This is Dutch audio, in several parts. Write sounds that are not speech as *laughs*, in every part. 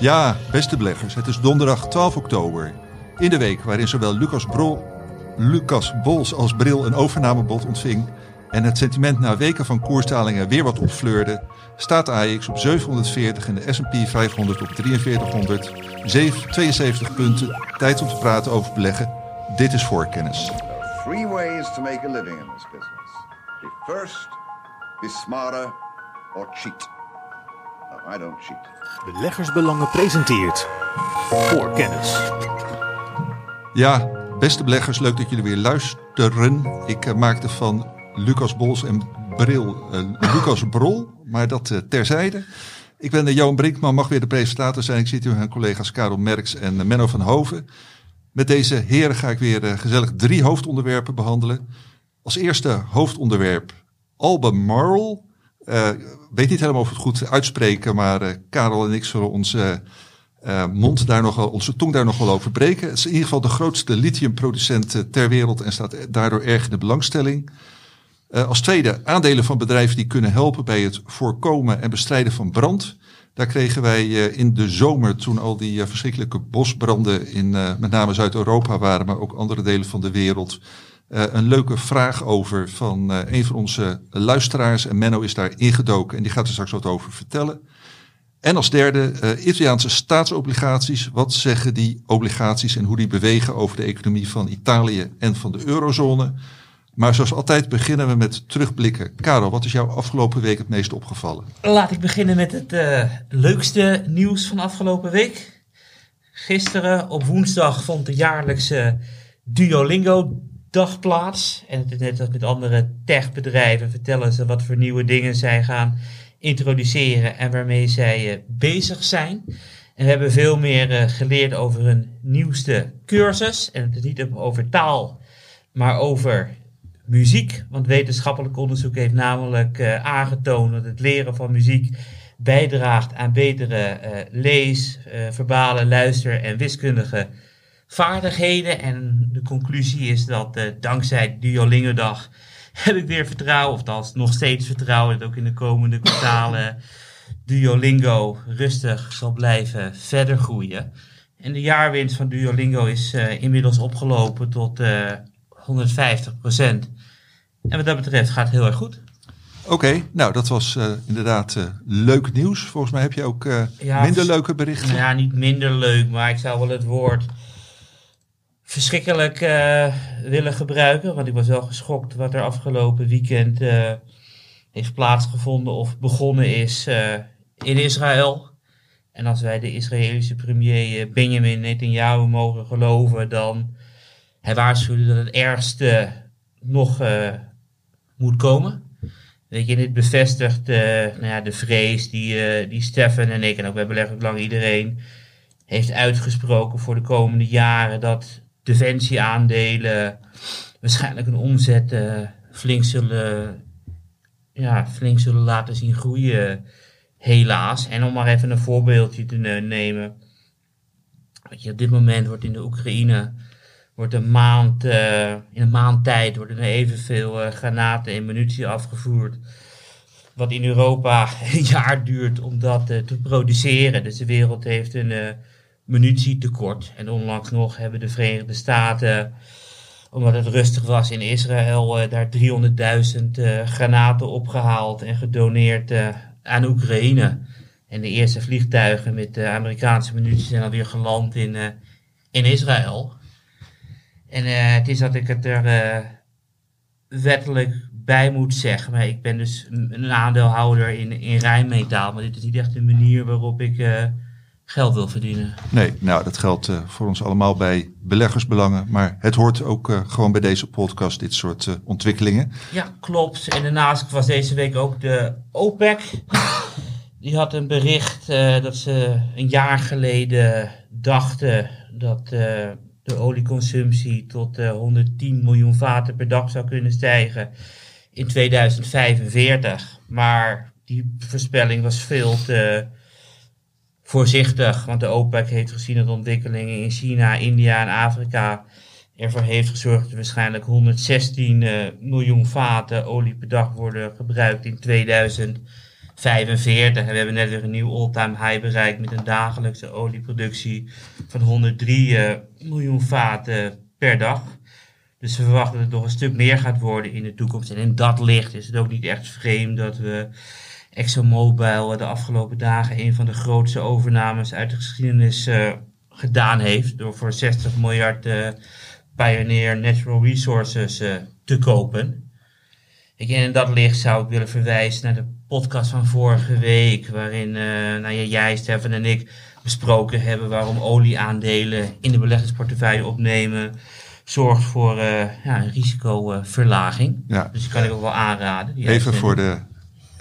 Ja, beste beleggers, het is donderdag 12 oktober. In de week waarin zowel Lucas, Lucas Bols als Bril een overnamebod ontving en het sentiment na weken van koersdalingen weer wat opfleurde, staat AX op 740 en de S&P 500 op 4300, 72 punten. Tijd om te praten over beleggen. Dit is voorkennis. Three ways to make a living in this business. Be first, be smarter, or cheat. I don't cheat. Beleggersbelangen presenteert voor kennis. Ja, beste beleggers, leuk dat jullie weer luisteren. Ik uh, maakte van Lucas Bols en Bril uh, Lucas Brol, maar dat uh, terzijde. Ik ben Johan Brinkman, mag weer de presentator zijn. Ik zit hier met mijn collega's Karel Merks en Menno van Hoven. Met deze heren ga ik weer gezellig drie hoofdonderwerpen behandelen. Als eerste hoofdonderwerp Albemarle. Uh, weet niet helemaal of het goed uitspreken, maar uh, Karel en ik zullen onze uh, mond daar nog onze tong daar nog wel over breken. Het is in ieder geval de grootste lithiumproducent ter wereld en staat daardoor erg in de belangstelling. als tweede aandelen van bedrijven die kunnen helpen bij het voorkomen en bestrijden van brand. Daar kregen wij in de zomer, toen al die verschrikkelijke bosbranden in met name Zuid-Europa waren, maar ook andere delen van de wereld, uh, een leuke vraag over van uh, een van onze luisteraars. En Menno is daar ingedoken en die gaat er straks wat over vertellen. En als derde, uh, Italiaanse staatsobligaties. Wat zeggen die obligaties en hoe die bewegen over de economie van Italië en van de eurozone? Maar zoals altijd beginnen we met terugblikken. Karel, wat is jou afgelopen week het meest opgevallen? Laat ik beginnen met het leukste nieuws van afgelopen week. Gisteren op woensdag vond de jaarlijkse Duolingo En het is net als met andere techbedrijven vertellen ze wat voor nieuwe dingen zij gaan introduceren en waarmee zij uh, bezig zijn. En we hebben veel meer uh, geleerd over hun nieuwste cursus. En het is niet over taal, maar over muziek. Want wetenschappelijk onderzoek heeft namelijk uh, aangetoond dat het leren van muziek bijdraagt aan betere lees, verbale, luister- en wiskundige vaardigheden. En de conclusie is dat uh, dankzij Duolingo dag *laughs* heb ik weer vertrouwen, of althans nog steeds vertrouwen, dat ook in de komende kwartalen *laughs* Duolingo rustig zal blijven verder groeien. En de jaarwinst van Duolingo is uh, inmiddels opgelopen tot uh, 150% En wat dat betreft gaat het heel erg goed. Oké, okay, nou dat was uh, inderdaad uh, leuk nieuws. Volgens mij heb je ook uh, ja, minder leuke berichten. Nou ja, niet minder leuk, maar ik zou wel het woord verschrikkelijk uh, willen gebruiken. Want ik was wel geschokt wat er afgelopen weekend uh, heeft plaatsgevonden of begonnen is uh, in Israël. En als wij de Israëlische premier Benjamin Netanyahu mogen geloven, dan hij waarschuwde dat het ergste nog moet komen. Weet je, dit bevestigt nou ja, de vrees die, die Stefan en ik, en ook beleggen lang iedereen, heeft uitgesproken voor de komende jaren dat defensieaandelen waarschijnlijk een omzet uh, flink, zullen, ja, flink zullen laten zien groeien, helaas. En om maar even een voorbeeldje te nemen. Weet je, op dit moment wordt in de Oekraïne wordt een maand, uh, in een maand tijd worden evenveel granaten en munitie afgevoerd. Wat in Europa *laughs* een jaar duurt om dat te produceren. Dus de wereld heeft een munitietekort. En onlangs nog hebben de Verenigde Staten, omdat het rustig was in Israël, uh, daar 300.000 uh, granaten opgehaald en gedoneerd uh, aan Oekraïne. En de eerste vliegtuigen met Amerikaanse munitie zijn alweer geland in, in Israël. En het is dat ik het er wettelijk bij moet zeggen. Maar ik ben dus een aandeelhouder in, in Rijnmetaal. Maar dit is niet echt de manier waarop ik geld wil verdienen. Nee, nou dat geldt uh, voor ons allemaal bij beleggersbelangen. Maar het hoort ook uh, gewoon bij deze podcast, dit soort uh, ontwikkelingen. Ja, klopt. En daarnaast was deze week ook de OPEC. Die had een bericht dat ze een jaar geleden dachten dat de olieconsumptie tot 110 miljoen vaten per dag zou kunnen stijgen in 2045. Maar die voorspelling was veel te voorzichtig, want de OPEC heeft gezien dat ontwikkelingen in China, India en Afrika ervoor heeft gezorgd dat waarschijnlijk 116 uh, miljoen vaten olie per dag worden gebruikt in 2045. 45. En we hebben net weer een nieuw all-time high bereikt met een dagelijkse olieproductie van 103 eh, miljoen vaten per dag. Dus we verwachten dat het nog een stuk meer gaat worden in de toekomst. En in dat licht is het ook niet echt vreemd dat we ExxonMobil de afgelopen dagen een van de grootste overnames uit de geschiedenis eh, gedaan heeft. Door voor 60 miljard uh, Pioneer Natural Resources uh, te kopen. Ik, in dat licht zou ik willen verwijzen naar de podcast van vorige week. Waarin nou ja, jij, Stefan en ik besproken hebben waarom olieaandelen in de beleggingsportefeuille opnemen zorgt voor uh, ja, een risicoverlaging. Ja. Dus die kan ik ook wel aanraden. Even voor de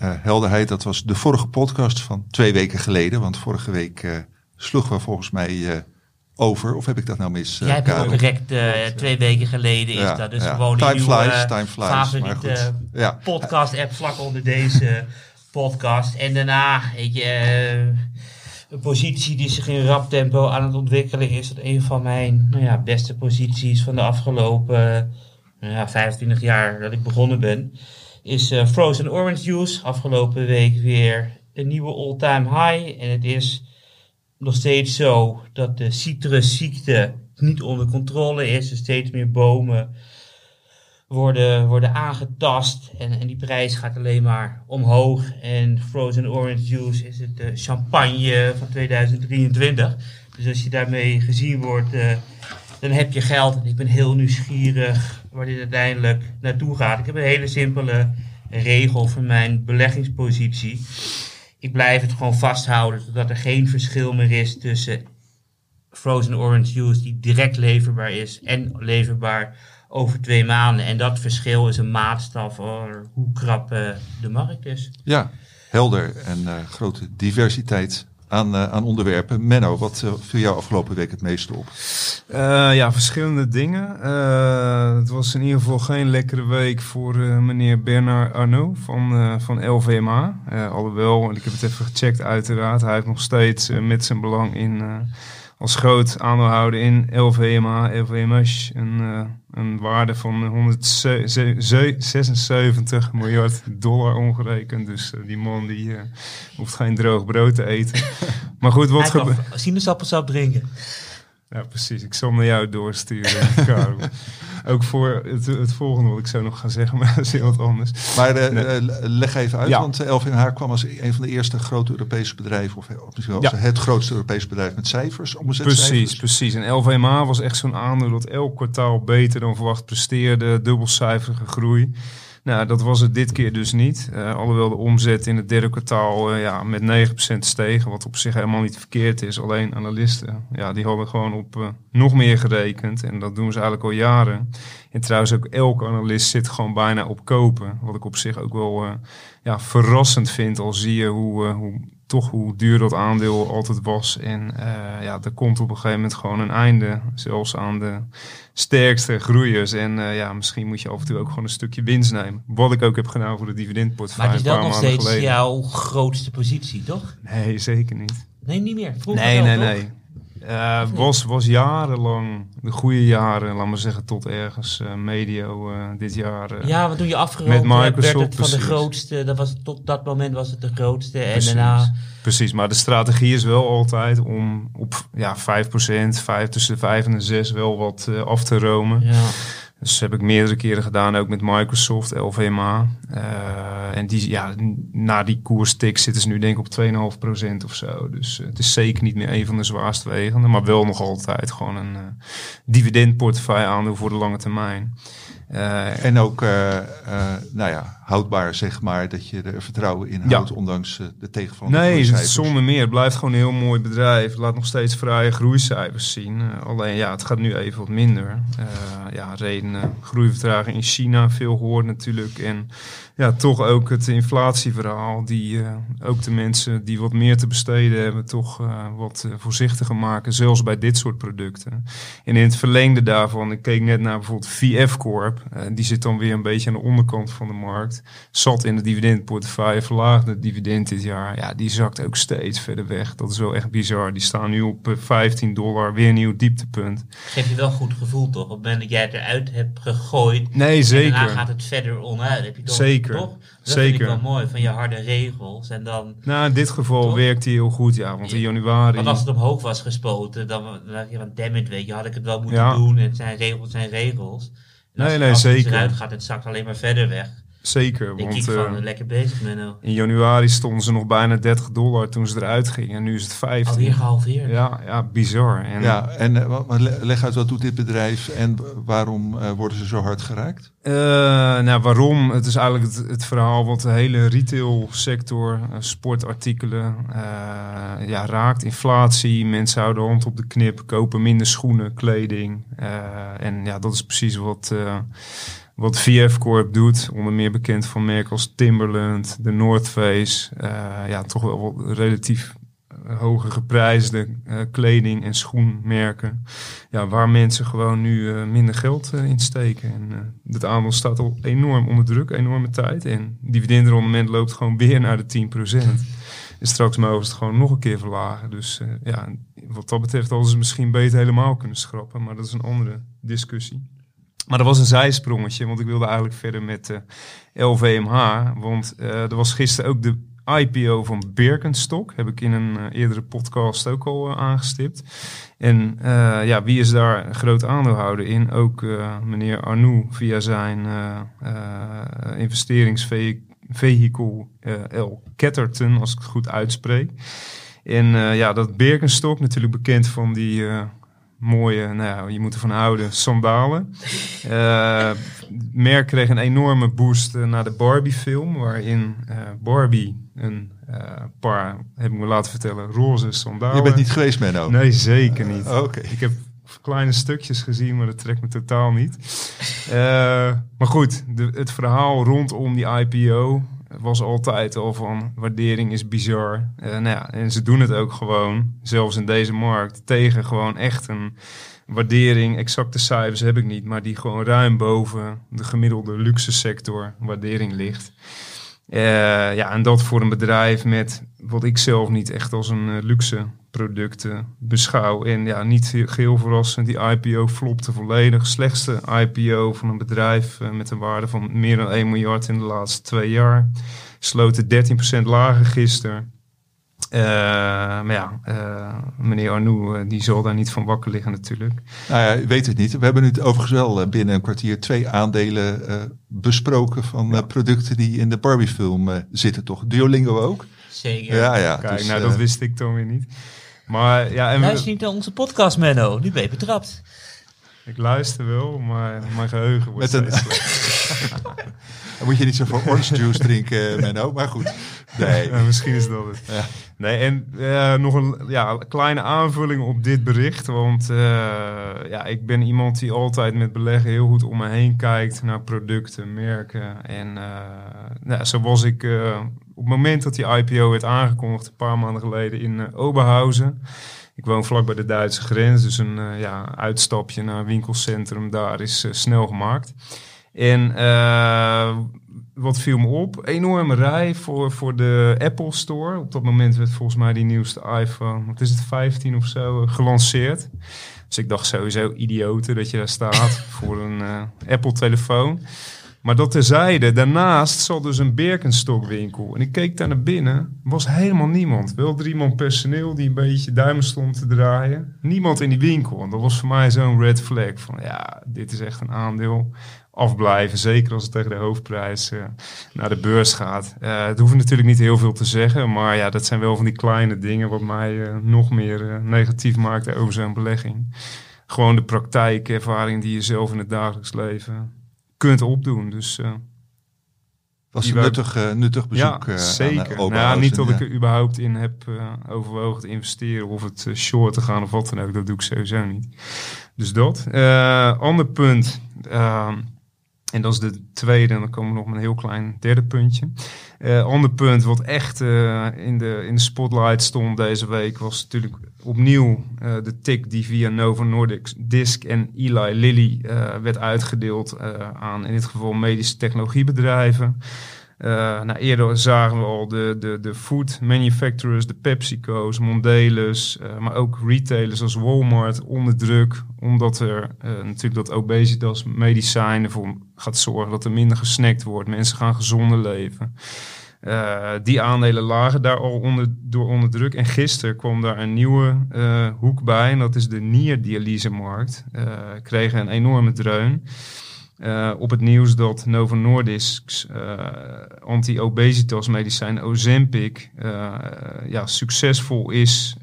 uh, helderheid, dat was de vorige podcast van twee weken geleden. Want vorige week uh, sloegen we volgens mij over. Of heb ik dat nou mis? Jij hebt ook direct twee weken geleden is dat. Dus ja. gewoon time flies, time flies, favoriete ja. podcast app vlak onder deze podcast. En daarna, weet je een positie die zich in rap tempo aan het ontwikkelen is. Dat een van mijn nou ja, beste posities van de afgelopen nou ja, 25 jaar dat ik begonnen ben. Is uh, Frozen Orange Juice. Afgelopen week weer een nieuwe all-time high. En het is nog steeds zo dat de citrusziekte niet onder controle is. Er steeds meer bomen worden, worden aangetast. En, en die prijs gaat alleen maar omhoog. En Frozen Orange Juice is het uh, champagne van 2023. Dus als je daarmee gezien wordt, uh, dan heb je geld. En ik ben heel nieuwsgierig waar dit uiteindelijk naartoe gaat. Ik heb een hele simpele regel voor mijn beleggingspositie. Ik blijf het gewoon vasthouden totdat er geen verschil meer is tussen Frozen Orange Juice die direct leverbaar is en leverbaar over twee maanden. En dat verschil is een maatstaf voor hoe krap uh, de markt is. Ja, helder en uh, grote diversiteit aan, uh, aan onderwerpen. Menno, wat viel jou afgelopen week het meeste op? ja, verschillende dingen. het was in ieder geval geen lekkere week voor meneer Bernard Arnault van, van LVMA. alhoewel, ik heb het even gecheckt uiteraard, hij heeft nog steeds met zijn belang in als groot aandeelhouder in LVMA, LVMH, een, uh, een waarde van 176 miljard dollar omgerekend. Dus uh, die man die uh, hoeft geen droog brood te eten. *laughs* maar goed, wat gebeurt... sinaasappelsap drinken. Ja, precies. Ik zal naar jou doorsturen, *laughs* Karel. Ook voor het, het, volgende wat ik zou nog ga zeggen, *laughs* maar dat is heel wat anders. Maar uh, leg even uit, ja. want LVMH kwam als een van de eerste grote Europese bedrijven, of, misschien wel ja. het grootste Europese bedrijf met cijfers, Precies, precies. En LVMH was echt zo'n aandeel dat elk kwartaal beter dan verwacht presteerde, dubbelcijferige groei. Nou, dat was het dit keer dus niet. Uh, alhoewel de omzet in het derde kwartaal uh, ja, met 9% stegen, wat op zich helemaal niet verkeerd is. Alleen analisten, ja, die hadden gewoon op uh, nog meer gerekend. En dat doen ze eigenlijk al jaren. En trouwens ook elke analist zit gewoon bijna op kopen. Wat ik op zich ook wel ja, verrassend vind. Al zie je hoe, hoe toch hoe duur dat aandeel altijd was. En uh, ja, er komt op een gegeven moment gewoon een einde. Zelfs aan de sterkste groeiers. En uh, ja, misschien moet je af en toe ook gewoon een stukje winst nemen. Wat ik ook heb gedaan voor de dividendportefeuille. Maar is dat nog steeds jouw grootste positie, toch? Nee, zeker niet. Nee, niet meer. Vroeger nee, nee, nee. Uh, was, was jarenlang, de goede jaren, laat maar zeggen, tot ergens uh, medio uh, dit jaar. ja, wat toen je afgerond met Microsoft, werd het van de grootste, dat was, tot dat moment was het de grootste. Precies. En daarna... Precies, maar de strategie is wel altijd om op ja, 5%, 5, tussen de 5 en de 6 wel wat af te romen. Ja. Dus heb ik meerdere keren gedaan, ook met Microsoft, LVMA. Uh, en die, ja, na die koerstik zitten ze nu denk ik op 2,5% of zo. Dus uh, het is zeker niet meer een van de zwaarst wegende, maar wel nog altijd gewoon een uh, dividendportefeuille aandeel voor de lange termijn. Uh, en ook, uh, uh, nou ja, houdbaar zeg maar, dat je er vertrouwen in houdt, ja. ondanks de tegenvallende Nee, zonder meer. Het blijft gewoon een heel mooi bedrijf. Laat nog steeds fraaie groeicijfers zien. alleen ja, het gaat nu even wat minder. ja, redenen, groeivertraging in China, veel gehoord natuurlijk. En ja, toch ook het inflatieverhaal, die ook de mensen die wat meer te besteden hebben, toch wat voorzichtiger maken, zelfs bij dit soort producten. En in het verlengde daarvan, ik keek net naar bijvoorbeeld VF Corp, uh, die zit dan weer een beetje aan de onderkant van de markt. Zat in de dividendportefeuille, verlaagde het dividend dit jaar. Ja, die zakt ook steeds verder weg. Dat is wel echt bizar. Die staan nu op 15 dollar, weer een nieuw dieptepunt. Geef je wel goed gevoel toch? Op het moment dat jij het eruit hebt gegooid. Nee, zeker. En daarna gaat het verder onderuit. Heb je toch zeker. Zeker. Toch? Dat vind ik Zeker. wel mooi, van je harde regels. En dan, Nou, in dit geval Toch? werkt hij heel goed, ja. Want in januari... want als het omhoog was gespoten, dan, dacht je van, damn it, weet je, had ik het wel moeten Ja. doen. Het zijn regels, zijn regels. En als, Nee, nee, als het zeker. eruit gaat, het zakt alleen maar verder weg. Zeker, Ik want eh, lekker bezig, Menno. in januari stonden ze nog bijna 30 dollar toen ze eruit gingen. En nu is het 15. Alweer gehalveerd. Ja, ja, bizar. En, Ja, en eh, wat- leg uit wat doet dit bedrijf en waarom eh, worden ze zo hard geraakt? Eh, nou, waarom? Het is eigenlijk het, het verhaal wat de hele retailsector, sportartikelen, eh, ja, raakt. Inflatie, mensen houden de hand op de knip, kopen minder schoenen, kleding. Eh, en ja, dat is precies wat, eh, wat VF Corp doet. Onder meer bekend van merken als Timberland, de North Face. Eh, ja, toch wel relatief eh, hoge geprijsde eh, kleding en schoenmerken ja, waar mensen gewoon nu minder geld in steken. En het aandeel staat al enorm onder druk, enorme tijd. En dividendenrendement loopt gewoon weer naar de 10%. En straks mogen ze het gewoon nog een keer verlagen. Dus ja, wat dat betreft hadden ze misschien beter helemaal kunnen schrappen. Maar dat is een andere discussie. Maar dat was een zijsprongetje, want ik wilde eigenlijk verder met eh LVMH. Want eh, er was gisteren ook de IPO van Birkenstock. Heb ik in een eh, eerdere podcast ook al eh, aangestipt. En eh, ja, wie is daar een groot aandeelhouder in? Ook eh, meneer Arnoux via zijn eh eh investeringsvehikel eh, L. Ketterton, als ik het goed uitspreek. En eh, ja, dat Birkenstock, natuurlijk bekend van die eh, mooie, nou je moet ervan houden, sandalen. Eh, het merk kreeg een enorme boost eh, na de Barbie-film, waarin eh, Barbie een eh, paar, heb ik me laten vertellen, roze sandalen. Je bent niet geweest, Menno? Nee, zeker niet. Oké. Ik heb kleine stukjes gezien, maar dat trekt me totaal niet. Eh, maar goed, de, het verhaal rondom die IPO was altijd al van waardering is bizar. Eh, nou ja, en ze doen het ook gewoon, zelfs in deze markt, tegen gewoon echt een waardering. Exacte cijfers heb ik niet, maar die gewoon ruim boven de gemiddelde luxe sector waardering ligt. Eh, ja, en dat voor een bedrijf met wat ik zelf niet echt als een eh, luxe product eh, beschouw. En ja, niet he- geheel verrassend, die IPO flopte volledig. Slechtste IPO van een bedrijf eh, met een waarde van meer dan 1 miljard in de laatste twee jaar. Sloten 13% lager gisteren. Eh, maar ja, eh, meneer Arnoux, die zal daar niet van wakker liggen natuurlijk. Nou ja, ik weet het niet. We hebben nu overigens wel binnen een kwartier twee aandelen eh, besproken van eh, producten die in de Barbie-film eh, zitten, toch? Duolingo ook? Zeker. Ja, ja. Kijk, dus, nou dat wist ik dan weer niet. Maar ja, en we- Luister niet naar onze podcast, Menno. Nu ben je betrapt. ik luister wel, maar mijn geheugen wordt Met een-. *laughs* Dan moet je niet zoveel orange juice drinken, eh, Menno. Maar goed. Nee. Ja, misschien is dat het. Ja. Nee, en eh, nog een ja, kleine aanvulling op dit bericht. Want eh, ja, ik ben iemand die altijd met beleggen heel goed om me heen kijkt naar producten, merken. En eh, nou, zo was ik eh, op het moment dat die IPO werd aangekondigd, een paar maanden geleden in eh, Oberhausen. Ik woon vlak bij de Duitse grens, dus een eh, ja, uitstapje naar winkelcentrum daar is eh, snel gemaakt. En wat viel me op? Enorme rij voor, voor de Apple Store. Op dat moment werd volgens mij die nieuwste iPhone, wat is het, 15 of zo, gelanceerd. Dus ik dacht sowieso idioten dat je daar staat *laughs* voor een Apple-telefoon. Maar dat terzijde, daarnaast zat dus een Birkenstock winkel. En ik keek daar naar binnen, was helemaal niemand. Wel drie man personeel die een beetje duimen stond te draaien. Niemand in die winkel. En dat was voor mij zo'n red flag van ja, dit is echt een aandeel afblijven. Zeker als het tegen de hoofdprijs eh, naar de beurs gaat. Eh het hoeft natuurlijk niet heel veel te zeggen. Maar ja, dat zijn wel van die kleine dingen wat mij eh, nog meer negatief maakt over zo'n belegging. Gewoon de praktijkervaring die je zelf in het dagelijks leven kunt opdoen. Dus eh, was een nuttig, eh, nuttig bezoek. ja, eh, zeker. Aan, nou, niet dat ja. ik er überhaupt in heb overwogen te investeren of het short te gaan of wat dan ook. Dat doe ik sowieso niet. Dus dat. Ander punt. En dat is de tweede. En dan komen we nog met een heel klein derde puntje. Eh ander punt wat echt eh, in, de, in de spotlight stond deze week was natuurlijk opnieuw eh, de tik die via Novo Nordisk Disk en Eli Lilly werd uitgedeeld aan in dit geval medische technologiebedrijven. Uh, nou, eerder zagen we al de, de, de food manufacturers, de PepsiCo's, Mondelez, uh, maar ook retailers als Walmart onder druk. Omdat er uh, natuurlijk dat obesitas medicijnen voor gaat zorgen dat er minder gesnackt wordt. Mensen gaan gezonder leven. Die aandelen lagen daar al onder, door onder druk. En gisteren kwam daar een nieuwe hoek bij. En dat is de nierdialysemarkt. Kregen een enorme dreun. Op het nieuws dat Novo Nordisk's anti-obesitas medicijn Ozempic ja, succesvol is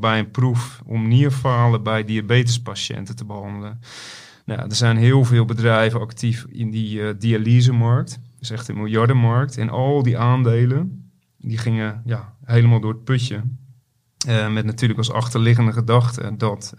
bij een proef om nierfalen bij diabetespatiënten te behandelen. Nou, er zijn heel veel bedrijven actief in die dialysemarkt is echt een miljardenmarkt. En al die aandelen, die gingen ja, helemaal door het putje. Met natuurlijk als achterliggende gedachte dat,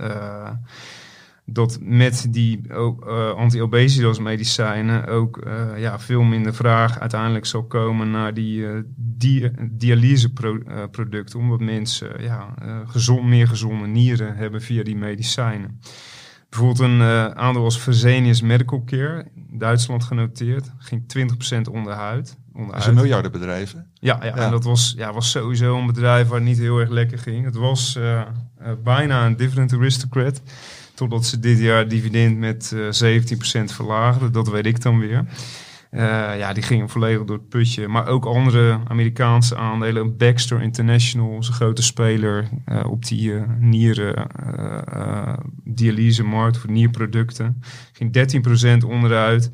dat met die uh, anti-obesitas medicijnen ook ja, veel minder vraag uiteindelijk zal komen naar die, die dialyseproducten. omdat mensen ja, gezond, meer gezonde nieren hebben via die medicijnen. Bijvoorbeeld een uh, aandeel als Fresenius Medical Care, in Duitsland genoteerd, ging 20% onderuit. onderuit. Dat is een miljardenbedrijf, hè? Ja, ja, ja, en dat was, ja, was sowieso een bedrijf waar het niet heel erg lekker ging. Het was uh, uh, bijna een dividend aristocrat, totdat ze dit jaar dividend met 17% verlaagden. Dat weet ik dan weer. Uh, ja, die gingen volledig door het putje. Maar ook andere Amerikaanse aandelen. Baxter International is een grote speler uh, op die uh, nieren dialysemarkt voor nierproducten. Ging 13% onderuit.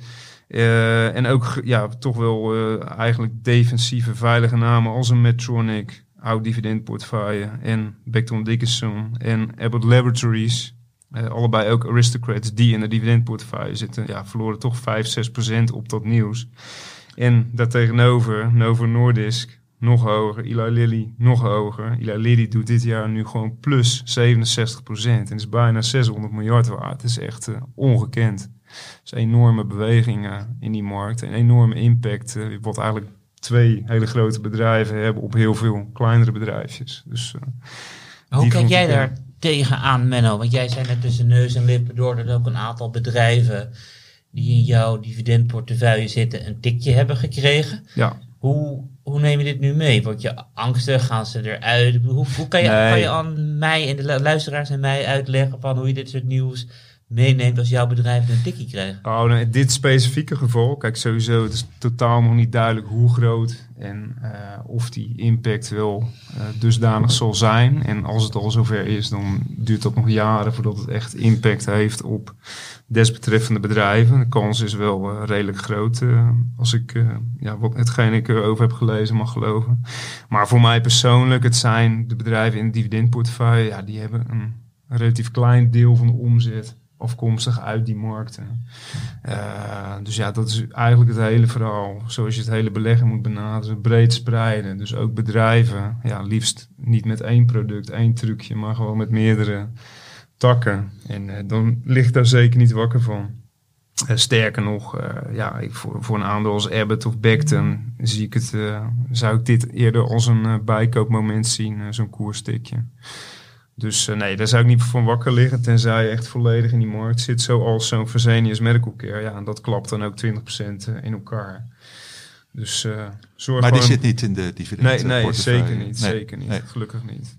en ook ja, toch wel eigenlijk defensieve veilige namen als een Medtronic, oud dividendportefeuille en Becton Dickinson en Abbott Laboratories. Uh, allebei ook aristocrats die in de dividendportefeuille zitten, ja, verloren toch 5, 6 procent op dat nieuws. En daartegenover Novo Nordisk nog hoger, Eli Lilly nog hoger. Eli Lilly doet dit jaar nu gewoon plus 67 procent en is bijna 600 miljard waard. Dat is echt uh, ongekend. Dus enorme bewegingen in die markt, een enorme impact, uh, wat eigenlijk twee hele grote bedrijven hebben op heel veel kleinere bedrijfjes. Dus, Hoe kijk jij daar tegenaan, Menno? Want jij zei net tussen neus en lippen door dat ook een aantal bedrijven die in jouw dividendportefeuille zitten een tikje hebben gekregen. Ja. Hoe, hoe neem je dit nu mee? Word je angstig? Gaan ze eruit? Hoe, hoe kan, je, Nee. kan je aan mij en de luisteraars en mij uitleggen van hoe je dit soort nieuws meeneemt als jouw bedrijf een tikkie krijgt? Oh, nou, in dit specifieke geval, kijk sowieso, het is totaal nog niet duidelijk hoe groot en eh, of die impact wel eh, dusdanig zal zijn. En als het al zover is, dan duurt dat nog jaren voordat het echt impact heeft op desbetreffende bedrijven. De kans is wel eh, redelijk groot, als ik ja, wat, hetgeen ik erover heb gelezen mag geloven. Maar voor mij persoonlijk, het zijn de bedrijven in het dividendportefeuille, ja, die hebben een relatief klein deel van de omzet afkomstig uit die markten. Uh, dus ja, dat is eigenlijk het hele verhaal. Zoals je het hele beleggen moet benaderen, breed spreiden. Dus ook bedrijven, ja, liefst niet met één product, één trucje, maar gewoon met meerdere takken. En uh, dan ligt daar zeker niet wakker van. Uh, sterker nog, ja, ik, voor, voor een aandeel als Abbott of Becton zie ik het, zou ik dit eerder als een bijkoopmoment zien, zo'n koerstikje. Dus uh, nee, daar zou ik niet van wakker liggen, tenzij je echt volledig in die markt zit, zoals zo'n Fresenius Medical Care. Ja, en dat klapt dan ook 20% in elkaar. Dus uh, zorg Maar die zit niet in de dividend Nee, nee zeker niet. Nee, zeker niet. nee. Gelukkig niet.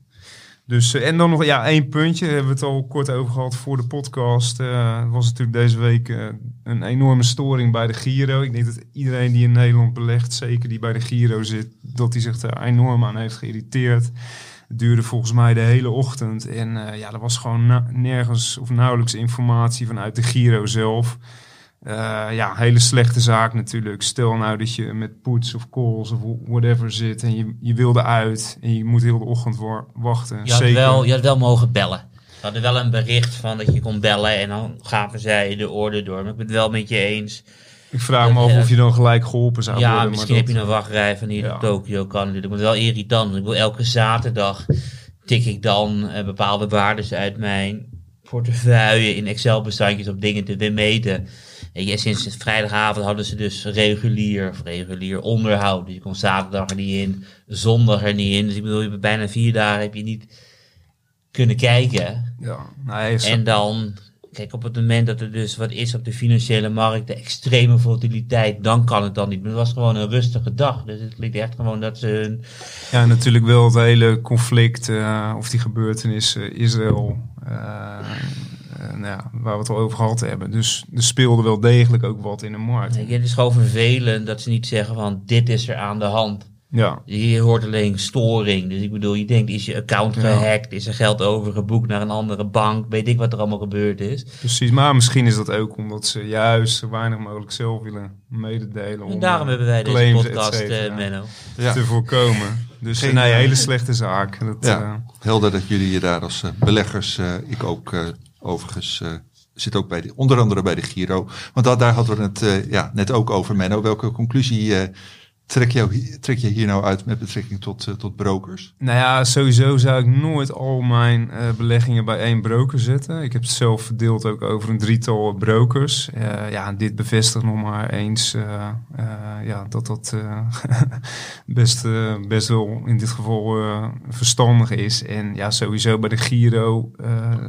Dus, uh, en dan nog ja, één puntje, hebben we het al kort over gehad voor de podcast. Uh, was natuurlijk deze week uh, een enorme storing bij de Giro. Ik denk dat iedereen die in Nederland belegt, zeker die bij de Giro zit, dat hij zich daar enorm aan heeft geïrriteerd. Het duurde volgens mij de hele ochtend. En uh, ja, er was gewoon nergens of nauwelijks informatie vanuit de Giro zelf. Uh, ja, hele slechte zaak natuurlijk. Stel nou dat je met poets of calls of whatever zit en je, je wilde uit en je moet heel de ochtend wa- wachten. Je had, Zeker. wel, je had wel mogen bellen. We hadden wel een bericht van dat je kon bellen en dan gaven zij de orde door. Maar ik ben het wel met je eens. Ik vraag me af Ja. of je dan gelijk geholpen zou ja, worden. misschien maar heb je een wachtrij van hier Ja. naar Tokio kan natuurlijk. Maar wel irritant. Ik wil elke zaterdag tik ik dan eh, bepaalde waardes uit mijn portefeuille in Excel-bestandjes op dingen te meten. En ja, sinds vrijdagavond hadden ze dus regulier, of regulier onderhoud. Dus je kon zaterdag er niet in, zondag er niet in. Dus ik bedoel, je bijna vier dagen heb je niet kunnen kijken. Ja, nee, is- En dan kijk, op het moment dat er dus wat is op de financiële markt, de extreme volatiliteit, dan kan het dan niet. Maar het was gewoon een rustige dag. Dus het ligt echt gewoon dat ze hun Ja, natuurlijk wel het hele conflict uh, of die gebeurtenissen Israël, uh, uh, nou ja, waar we het al over gehad hebben. Dus er speelde wel degelijk ook wat in de markt. Het is gewoon vervelend dat ze niet zeggen van dit is er aan de hand. Ja. Je hoort alleen storing. Dus ik bedoel, je denkt, is je account gehackt? Is er geld overgeboekt naar een andere bank? Weet ik wat er allemaal gebeurd is? Precies, maar misschien is dat ook omdat ze juist zo weinig mogelijk zelf willen mededelen. En daarom hebben wij deze podcast, uh, Menno. Ja. Te voorkomen. Dus Geen, nee, hele slechte zaak. Dat, ja, uh, helder dat jullie je daar als uh, beleggers, ik ook overigens zit ook bij de, onder andere bij de Giro. Want dat, daar hadden we het ja, net ook over, Menno. Welke conclusie trek, jou, trek je hier nou uit met betrekking tot, uh, tot brokers? Nou ja, sowieso zou ik nooit al mijn uh, beleggingen bij één broker zetten. Ik heb het zelf verdeeld ook over een drietal brokers. Uh, ja, dit bevestigt nog maar eens ja, dat dat *laughs* best, best wel in dit geval verstandig is. En ja, sowieso bij de Giro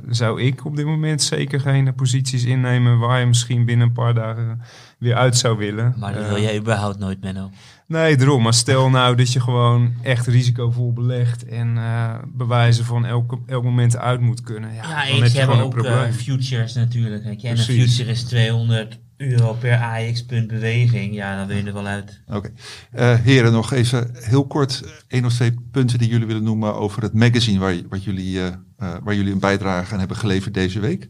zou ik op dit moment zeker geen posities innemen waar je misschien binnen een paar dagen weer uit zou willen. Maar dat wil jij überhaupt nooit, Menno. Nee, daarom. Maar stel nou dat je gewoon echt risicovol belegt en uh, bewijzen van elk, elk moment uit moet kunnen. Ja, ja eens hebben ook uh, futures natuurlijk. En een future is 200 euro per AX-punt beweging. Ja, dan wil je er wel uit. Oké. Okay. Uh, heren, nog even heel kort één of twee punten die jullie willen noemen over het magazine waar, wat jullie, waar jullie een bijdrage aan hebben geleverd deze week.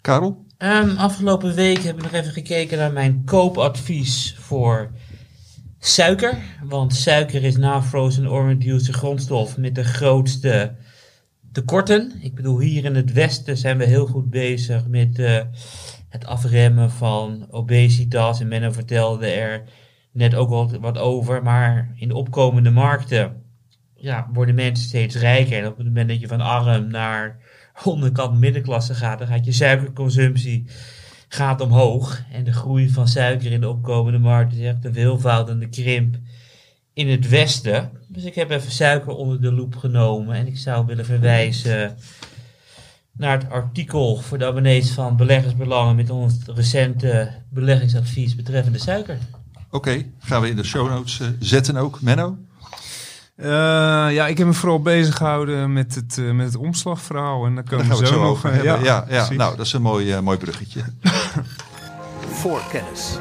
Karel? Um, afgelopen week heb ik nog even gekeken naar mijn koopadvies voor suiker. Want suiker is na frozen orange juice de grondstof met de grootste tekorten. Ik bedoel, hier in het westen zijn we heel goed bezig met uh, het afremmen van obesitas. En Menno vertelde er net ook wat, wat over. Maar in de opkomende markten ja, worden mensen steeds rijker. En op het moment dat je van arm naar onderkant middenklasse gaat, dan gaat je suikerconsumptie gaat omhoog. En de groei van suiker in de opkomende markt is echt een veelvoudende krimp in het westen. Dus ik heb even suiker onder de loep genomen. En ik zou willen verwijzen naar het artikel voor de abonnees van Beleggersbelangen met ons recente beleggingsadvies betreffende suiker. Oké, gaan we in de show notes uh, zetten ook. Menno? Uh, ja, ik heb me vooral bezig gehouden met het, uh, met het omslagverhaal. En daar komen daar we zo, nog over ja, ja, ja, nou, dat is een mooi, uh, mooi bruggetje. *laughs* Voor kennis.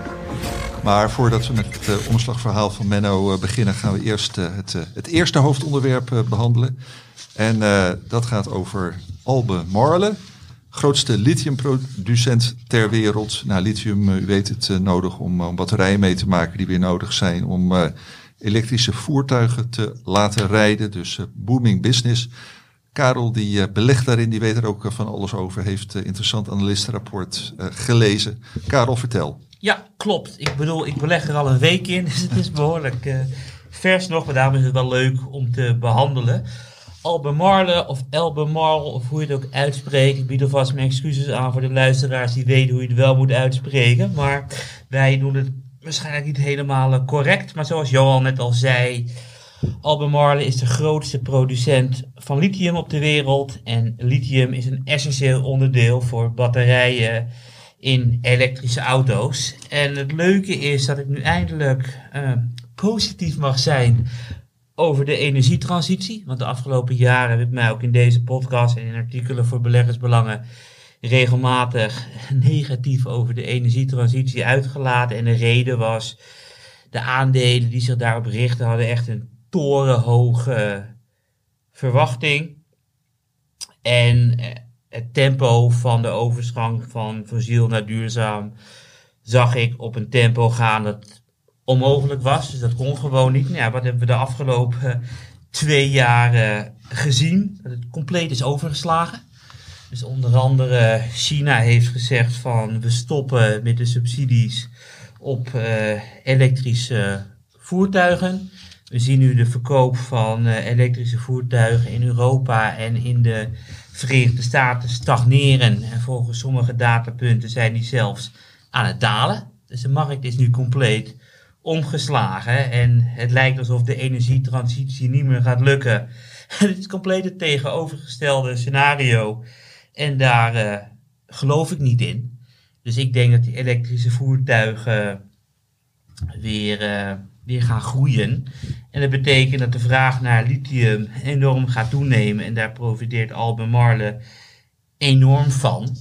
Maar voordat we met het omslagverhaal van Menno beginnen, gaan we eerst het, het eerste hoofdonderwerp behandelen. En dat gaat over Albe Marle, grootste lithiumproducent ter wereld. Nou, lithium, u weet het, nodig om, om batterijen mee te maken die weer nodig zijn om elektrische voertuigen te laten rijden. Dus uh, booming business. Karel die uh, belegt daarin, die weet er ook uh, van alles over. Heeft interessant analistenrapport gelezen. Karel, vertel. Ja, klopt. Ik bedoel, ik beleg er al een week in. *laughs* Dus het is behoorlijk vers nog. Maar daarom is het wel leuk om te behandelen. Albemarle of Elbemarle of hoe je het ook uitspreekt. Ik bied alvast mijn excuses aan voor de luisteraars die weten hoe je het wel moet uitspreken. Maar wij doen het waarschijnlijk niet helemaal correct. Maar zoals Johan net al zei, Albemarle is de grootste producent van lithium op de wereld. En lithium is een essentieel onderdeel voor batterijen in elektrische auto's. En het leuke is dat ik nu eindelijk uh, positief mag zijn over de energietransitie. Want de afgelopen jaren heb ik mij ook in deze podcast en in artikelen voor beleggersbelangen regelmatig negatief over de energietransitie uitgelaten. En de reden was, de aandelen die zich daarop richten hadden echt een torenhoge verwachting. En eh, het tempo van de overgang van fossiel naar duurzaam zag ik op een tempo gaan dat onmogelijk was. Dus dat kon gewoon niet. Nou ja, wat hebben we de afgelopen twee jaar gezien? Dat het compleet is overgeslagen. Dus onder andere China heeft gezegd van we stoppen met de subsidies op uh, elektrische voertuigen. We zien nu de verkoop van uh, elektrische voertuigen in Europa en in de Verenigde Staten stagneren. En volgens sommige datapunten zijn die zelfs aan het dalen. Dus de markt is nu compleet omgeslagen. En het lijkt alsof de energietransitie niet meer gaat lukken. *laughs* het is compleet het tegenovergestelde scenario. En daar uh, geloof ik niet in. Dus ik denk dat die elektrische voertuigen weer, eh, weer gaan groeien. En dat betekent dat de vraag naar lithium enorm gaat toenemen. En daar profiteert Albemarle enorm van.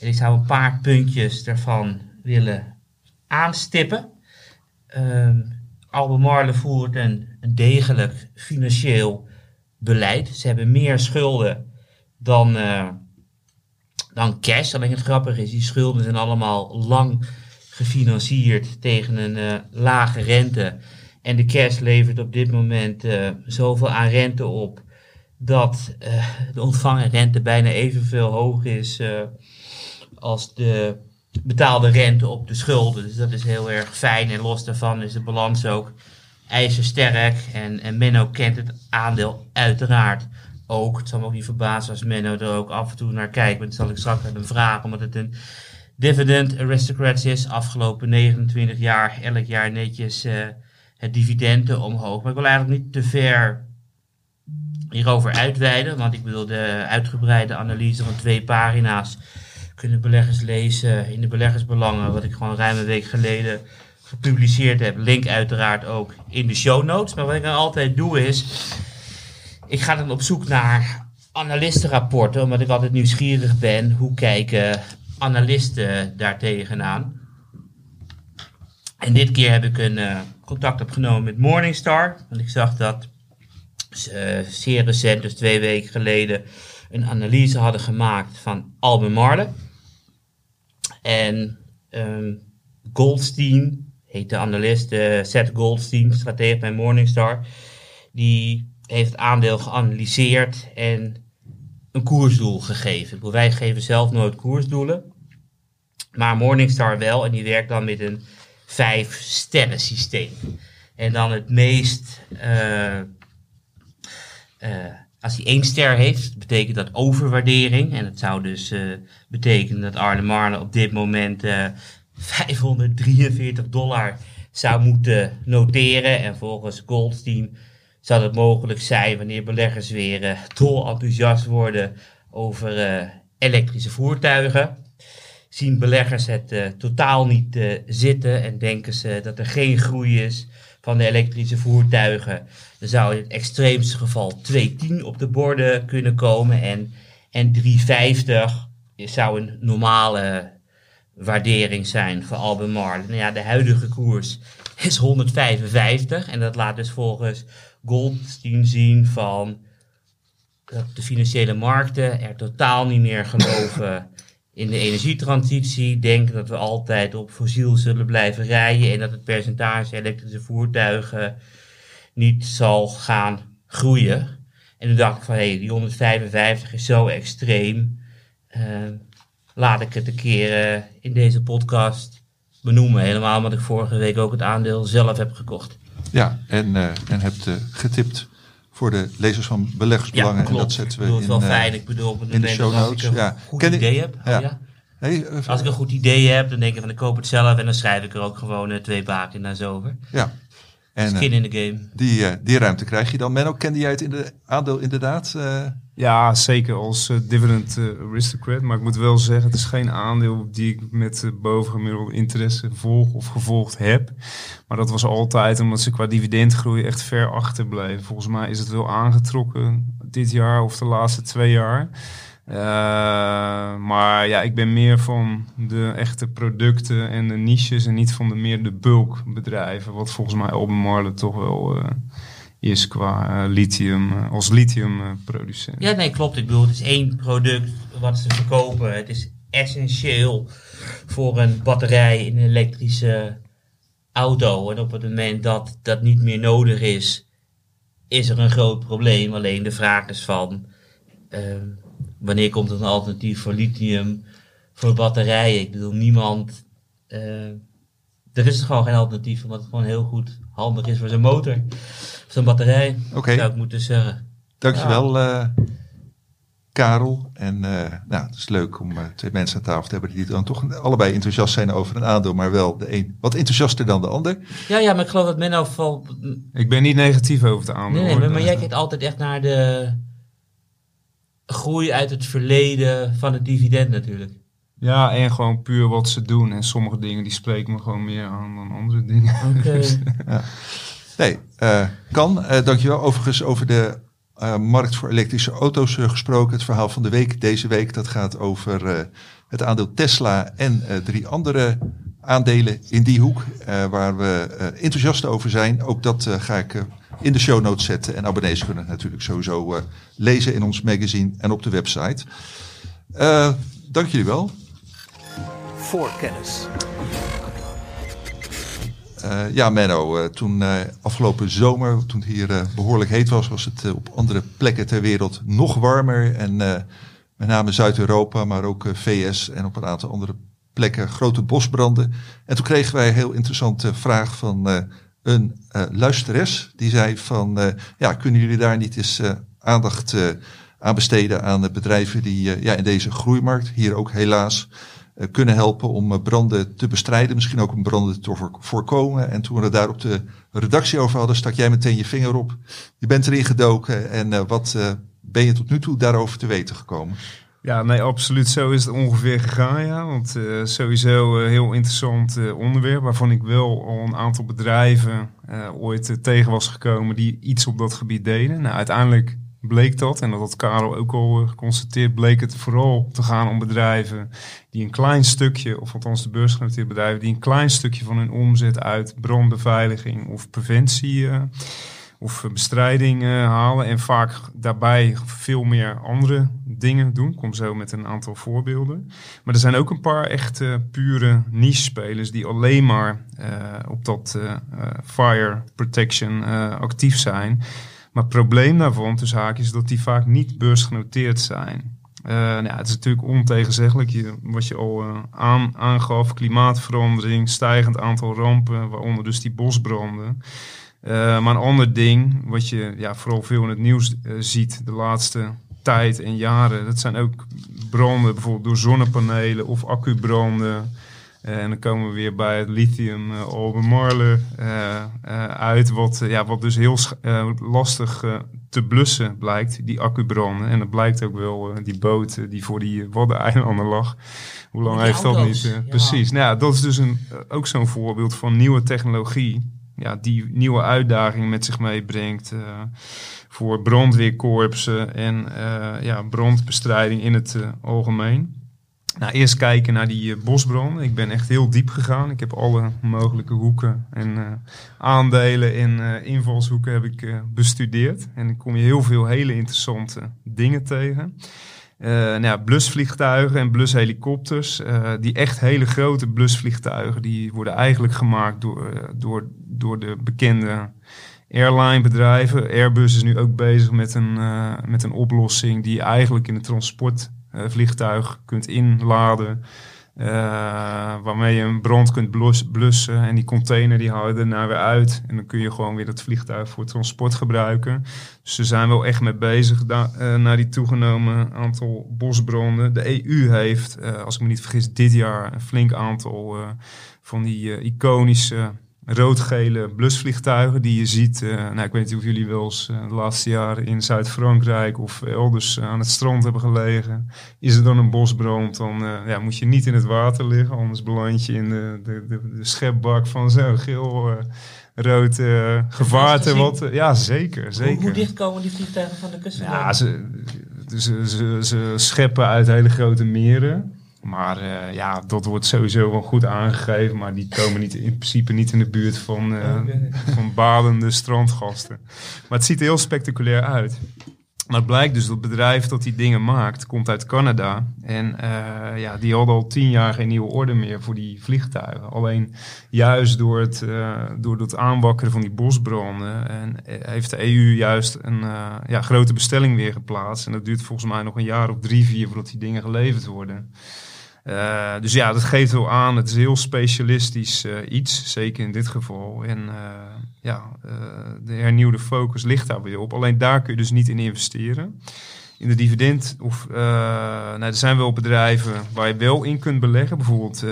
En ik zou een paar puntjes daarvan willen aanstippen. Ehm Albemarle voert een, een degelijk financieel beleid. Ze hebben meer schulden dan, eh, dan cash. Alleen het grappige is, die schulden zijn allemaal lang gefinancierd tegen een eh, lage rente. En de cash levert op dit moment eh, zoveel aan rente op dat eh, de ontvangen rente bijna evenveel hoog is als de betaalde rente op de schulden. Dus dat is heel erg fijn. En los daarvan is de balans ook ijzersterk. En, en Menno kent het aandeel uiteraard ook. Het zal me ook niet verbazen als Menno er ook af en toe naar kijkt. Maar dat zal ik straks aan hem vragen, omdat het een dividend aristocrats is. Afgelopen 29 jaar, elk jaar netjes eh, het dividenden omhoog. Maar ik wil eigenlijk niet te ver hierover uitweiden. Want ik bedoel, de uitgebreide analyse van twee pagina's kunnen beleggers lezen in de beleggersbelangen. Wat ik gewoon ruim een week geleden gepubliceerd heb. Link uiteraard ook in de show notes. Maar wat ik dan altijd doe is, ik ga dan op zoek naar analistenrapporten. Omdat ik altijd nieuwsgierig ben. Hoe kijken analisten daar tegenaan? En dit keer heb ik een eh, contact opgenomen met Morningstar. Want ik zag dat ze eh, zeer recent, dus twee weken geleden, een analyse hadden gemaakt van Albemarle. En ehm, Goldstein, heet de analist, eh, Seth Goldstein, stratege bij Morningstar, die heeft het aandeel geanalyseerd en een koersdoel gegeven. Bedoel, Wij geven zelf nooit koersdoelen, maar Morningstar wel en die werkt dan met een vijf sterren systeem. En dan het meest eh, eh, als hij één ster heeft, betekent dat overwaardering. En dat zou dus eh, betekenen dat Arne Marle op dit moment eh, 543 dollar zou moeten noteren. En volgens Goldstein zou dat mogelijk zijn wanneer beleggers weer eh dol enthousiast worden over eh, elektrische voertuigen. Zien beleggers het eh, totaal niet zitten en denken ze dat er geen groei is van de elektrische voertuigen. Dan zou in het extreemste geval 2,10 op de borden kunnen komen en, en 3,50 zou een normale waardering zijn voor Albemarle. Nou ja, de huidige koers is 155 en dat laat dus volgens Goldstein zien van dat de financiële markten er totaal niet meer geloven in de energietransitie, denken dat we altijd op fossiel zullen blijven rijden en dat het percentage elektrische voertuigen niet zal gaan groeien. En toen dacht ik van, hé, die 155 is zo extreem. eh, laat ik het een keer eh, in deze podcast benoemen. Helemaal omdat ik vorige week ook het aandeel zelf heb gekocht. Ja, en, eh, en hebt eh, getipt voor de lezers van beleggersbelangen. en dat zetten we ik bedoel, het in, wel fijn. Ik bedoel, in de show dat als notes, ik een ja. goed Ken ik- idee heb. oh ja. ja. Hey, Als ik een goed idee heb, dan denk ik van ik koop het zelf en dan schrijf ik er ook gewoon twee pagina's over. ja. En Skin in the game. die, die ruimte krijg je dan. Menno, kende jij het in de aandeel inderdaad? Eh, Ja, zeker als eh, dividend eh, aristocrat. Maar ik moet wel zeggen, het is geen aandeel die ik met uh, bovengemiddelde interesse volg of gevolgd heb. Maar dat was altijd omdat ze qua dividendgroei echt ver achterbleven. Volgens mij is het wel aangetrokken dit jaar of de laatste twee jaar. Maar ja, ik ben meer van de echte producten en de niches en niet van de meer de bulkbedrijven. Wat volgens mij Albemarle toch wel is qua uh, lithium, uh, als lithiumproducent. Ja, nee, klopt. Ik bedoel, het is één product wat ze verkopen. Het is essentieel voor een batterij in een elektrische auto. En op het moment dat dat niet meer nodig is, is er een groot probleem. Alleen de vraag is van, wanneer komt er een alternatief voor lithium voor batterijen? Ik bedoel, niemand... eh, er is gewoon geen alternatief, omdat het gewoon heel goed handig is voor zo'n motor. Zo'n batterij, Oké. zou ik moeten zeggen. Dankjewel, eh Karel. En eh, nou, het is leuk om eh, twee mensen aan tafel te hebben die dan toch allebei enthousiast zijn over een aandeel, maar wel de een wat enthousiaster dan de ander. Ja, ja, maar ik geloof dat Menno val... Ik ben niet negatief over het aandeel. Nee, nee, maar, maar jij kijkt altijd echt naar de groei uit het verleden van het dividend natuurlijk. Ja, en gewoon puur wat ze doen. En sommige dingen die spreken me gewoon meer aan dan andere dingen. *laughs* Oké. Nee, eh, kan. Eh, dankjewel. Overigens over de eh, markt voor elektrische auto's gesproken. Het verhaal van de week deze week. Dat gaat over eh, het aandeel Tesla en eh, drie andere aandelen in die hoek. eh, waar we eh, enthousiast over zijn. Ook dat eh, ga ik in de show notes zetten. En abonnees kunnen het natuurlijk sowieso eh, lezen in ons magazine en op de website. Eh, dank jullie wel. Eh, ja, Menno, eh, toen eh, afgelopen zomer, toen het hier eh, behoorlijk heet was, was het op andere plekken ter wereld nog warmer. En met name Zuid-Europa, maar ook VS en op een aantal andere plekken grote bosbranden. En toen kregen wij een heel interessante vraag van een luisteres. Die zei van, ja, kunnen jullie daar niet eens aandacht aan besteden aan de bedrijven die ja, in deze groeimarkt, hier ook helaas, kunnen helpen om eh, branden te bestrijden, misschien ook om branden te voor- voorkomen. En toen we het daar op de redactie over hadden, stak jij meteen je vinger op. Je bent erin gedoken en eh, wat eh, ben je tot nu toe daarover te weten gekomen? Ja, nee, absoluut. Zo is het ongeveer gegaan, ja. Want eh, sowieso een heel interessant eh, onderwerp... waarvan ik wel al een aantal bedrijven eh, ooit eh, tegen was gekomen... die iets op dat gebied deden. Nou, uiteindelijk bleek dat, en dat had Karel ook al eh, geconstateerd... bleek het vooral te gaan om bedrijven die een klein stukje... of althans de beursgenoteerde bedrijven... die een klein stukje van hun omzet uit brandbeveiliging of preventie... eh, of bestrijding eh, halen en vaak daarbij veel meer andere dingen doen. Ik kom zo met een aantal voorbeelden. Maar er zijn ook een paar echt eh, pure niche-spelers die alleen maar op dat fire protection actief zijn. Maar het probleem daarvan, tussen haakjes, is dat die vaak niet beursgenoteerd zijn. Eh, nou ja, het is natuurlijk ontegenzeggelijk, wat je al eh, aan, aangaf, klimaatverandering, stijgend aantal rampen, waaronder dus die bosbranden. Eh, maar een ander ding, wat je ja, vooral veel in het nieuws ziet de laatste tijd en jaren, dat zijn ook branden, bijvoorbeeld door zonnepanelen of accubranden. Eh, en dan komen we weer bij het lithium uh, Albemarle uit, wat, ja, wat dus heel lastig te blussen blijkt, die accubranden. En dat blijkt ook wel, die boot die voor die Waddeneilanden lag. Hoe lang heeft dat auto's, niet? ja. Precies. Nou ja, dat is dus een, ook zo'n voorbeeld van nieuwe technologie. Ja, die nieuwe uitdagingen met zich meebrengt eh, voor brandweerkorpsen en eh, ja, brandbestrijding in het algemeen. Nou, eerst kijken naar die eh, bosbranden. Ik ben echt heel diep gegaan. Ik heb alle mogelijke hoeken en eh, aandelen en eh, invalshoeken heb ik bestudeerd. En dan kom je heel veel hele interessante dingen tegen. Eh, nou ja, blusvliegtuigen en blushelikopters. eh, die echt hele grote blusvliegtuigen. Die worden eigenlijk gemaakt door, door, door de bekende airlinebedrijven. Airbus is nu ook bezig met een, met een oplossing die eigenlijk in het transportvliegtuig kunt inladen. eh, waarmee je een brand kunt blus- blussen. En die container die haal je daarna weer uit. En dan kun je gewoon weer dat vliegtuig voor transport gebruiken. Dus ze zijn wel echt mee bezig da- eh, naar die toegenomen aantal bosbranden. De EU heeft, eh, als ik me niet vergis, dit jaar een flink aantal eh, van die eh, iconische rood-gele blusvliegtuigen die je ziet. eh, nou, ik weet niet of jullie wel eens eh, de laatste jaren in Zuid-Frankrijk of elders eh, aan het strand hebben gelegen. Is er dan een bosbrand, dan ja, moet je niet in het water liggen, anders beland je in de, de, de, de schepbak van zo'n geel. Rood gevaarte, wat... ja, zeker, Hoe, zeker. hoe dicht komen die vliegtuigen van de kust? Ja, ze, ze, ze, ze scheppen uit hele grote meren. Maar eh, ja, dat wordt sowieso wel goed aangegeven. Maar die komen niet, in principe niet in de buurt van, eh, van badende strandgasten. Maar het ziet er heel spectaculair uit. Maar het blijkt dus dat het bedrijf dat die dingen maakt, komt uit Canada. En eh, ja, die hadden al tien jaar geen nieuwe orde meer voor die vliegtuigen. Alleen juist door het, eh, door het aanwakkeren van die bosbranden en, heeft de EU juist een ja, grote bestelling weer geplaatst. En dat duurt volgens mij nog een jaar of drie, vier voordat die dingen geleverd worden. Eh, dus ja, dat geeft wel aan. Het is heel specialistisch eh, iets, zeker in dit geval. En eh, ja, de hernieuwde focus ligt daar weer op. Alleen daar kun je dus niet in investeren. In de dividend, of nou, er zijn wel bedrijven waar je wel in kunt beleggen. Bijvoorbeeld,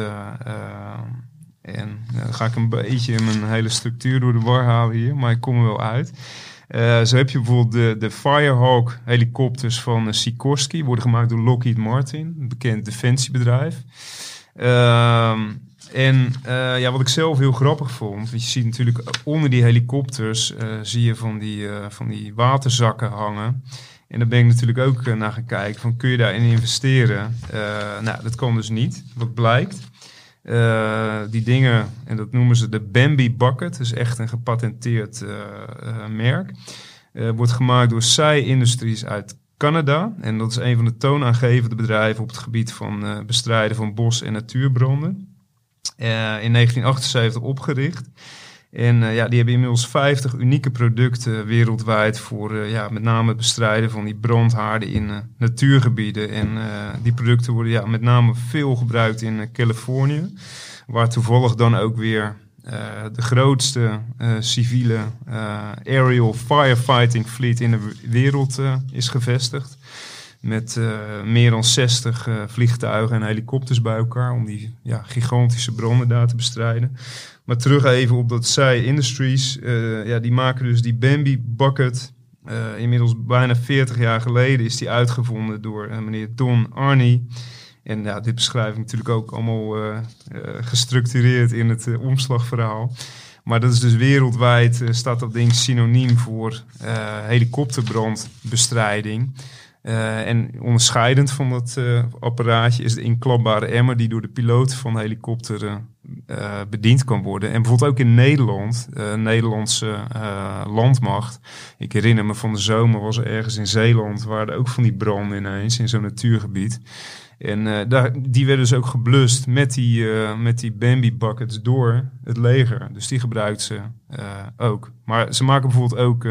en dan ga ik een beetje mijn hele structuur door de war halen hier, maar ik kom er wel uit. Eh, zo heb je bijvoorbeeld de, de Firehawk helikopters van uh, Sikorsky. Worden gemaakt door Lockheed Martin, een bekend defensiebedrijf. Ehm, en eh, ja, wat ik zelf heel grappig vond, want je ziet natuurlijk onder die helikopters zie je van die, van die waterzakken hangen. En daar ben ik natuurlijk ook naar gaan kijken, van kun je daarin investeren? Nou, dat kan dus niet, wat blijkt. Eh, die dingen, en dat noemen ze de Bambi Bucket, dus echt een gepatenteerd eh, eh, merk. Wordt gemaakt door Sai Industries uit Canada. En dat is een van de toonaangevende bedrijven op het gebied van bestrijden van bos- en natuurbranden. In 1978 opgericht. En eh, ja, die hebben inmiddels 50 unieke producten wereldwijd voor eh, ja, met name het bestrijden van die brandhaarden in eh, natuurgebieden. En die producten worden ja, met name veel gebruikt in Californië, waar toevallig dan ook weer de grootste civiele aerial firefighting fleet in de wereld is gevestigd. Met meer dan 60 eh, vliegtuigen en helikopters bij elkaar om die ja, gigantische branden daar te bestrijden. Maar terug even op dat Sai Industries. eh, ja, die maken dus die Bambi Bucket. Eh, inmiddels bijna 40 jaar geleden is die uitgevonden door eh, meneer Don Arnie. En ja, dit beschrijf ik natuurlijk ook allemaal gestructureerd in het omslagverhaal. Maar dat is dus wereldwijd, staat dat ding synoniem voor helikopterbrandbestrijding. En onderscheidend van dat apparaatje is de inklapbare emmer die door de piloot van helikopteren eh, bediend kan worden. En bijvoorbeeld ook in Nederland, eh Nederlandse eh, landmacht. Ik herinner me van de zomer was er ergens in Zeeland, waar er ook van die branden ineens in zo'n natuurgebied. En daar, die werden dus ook geblust met die, met die Bambi buckets door het leger. Dus die gebruikt ze ook. Maar ze maken bijvoorbeeld ook,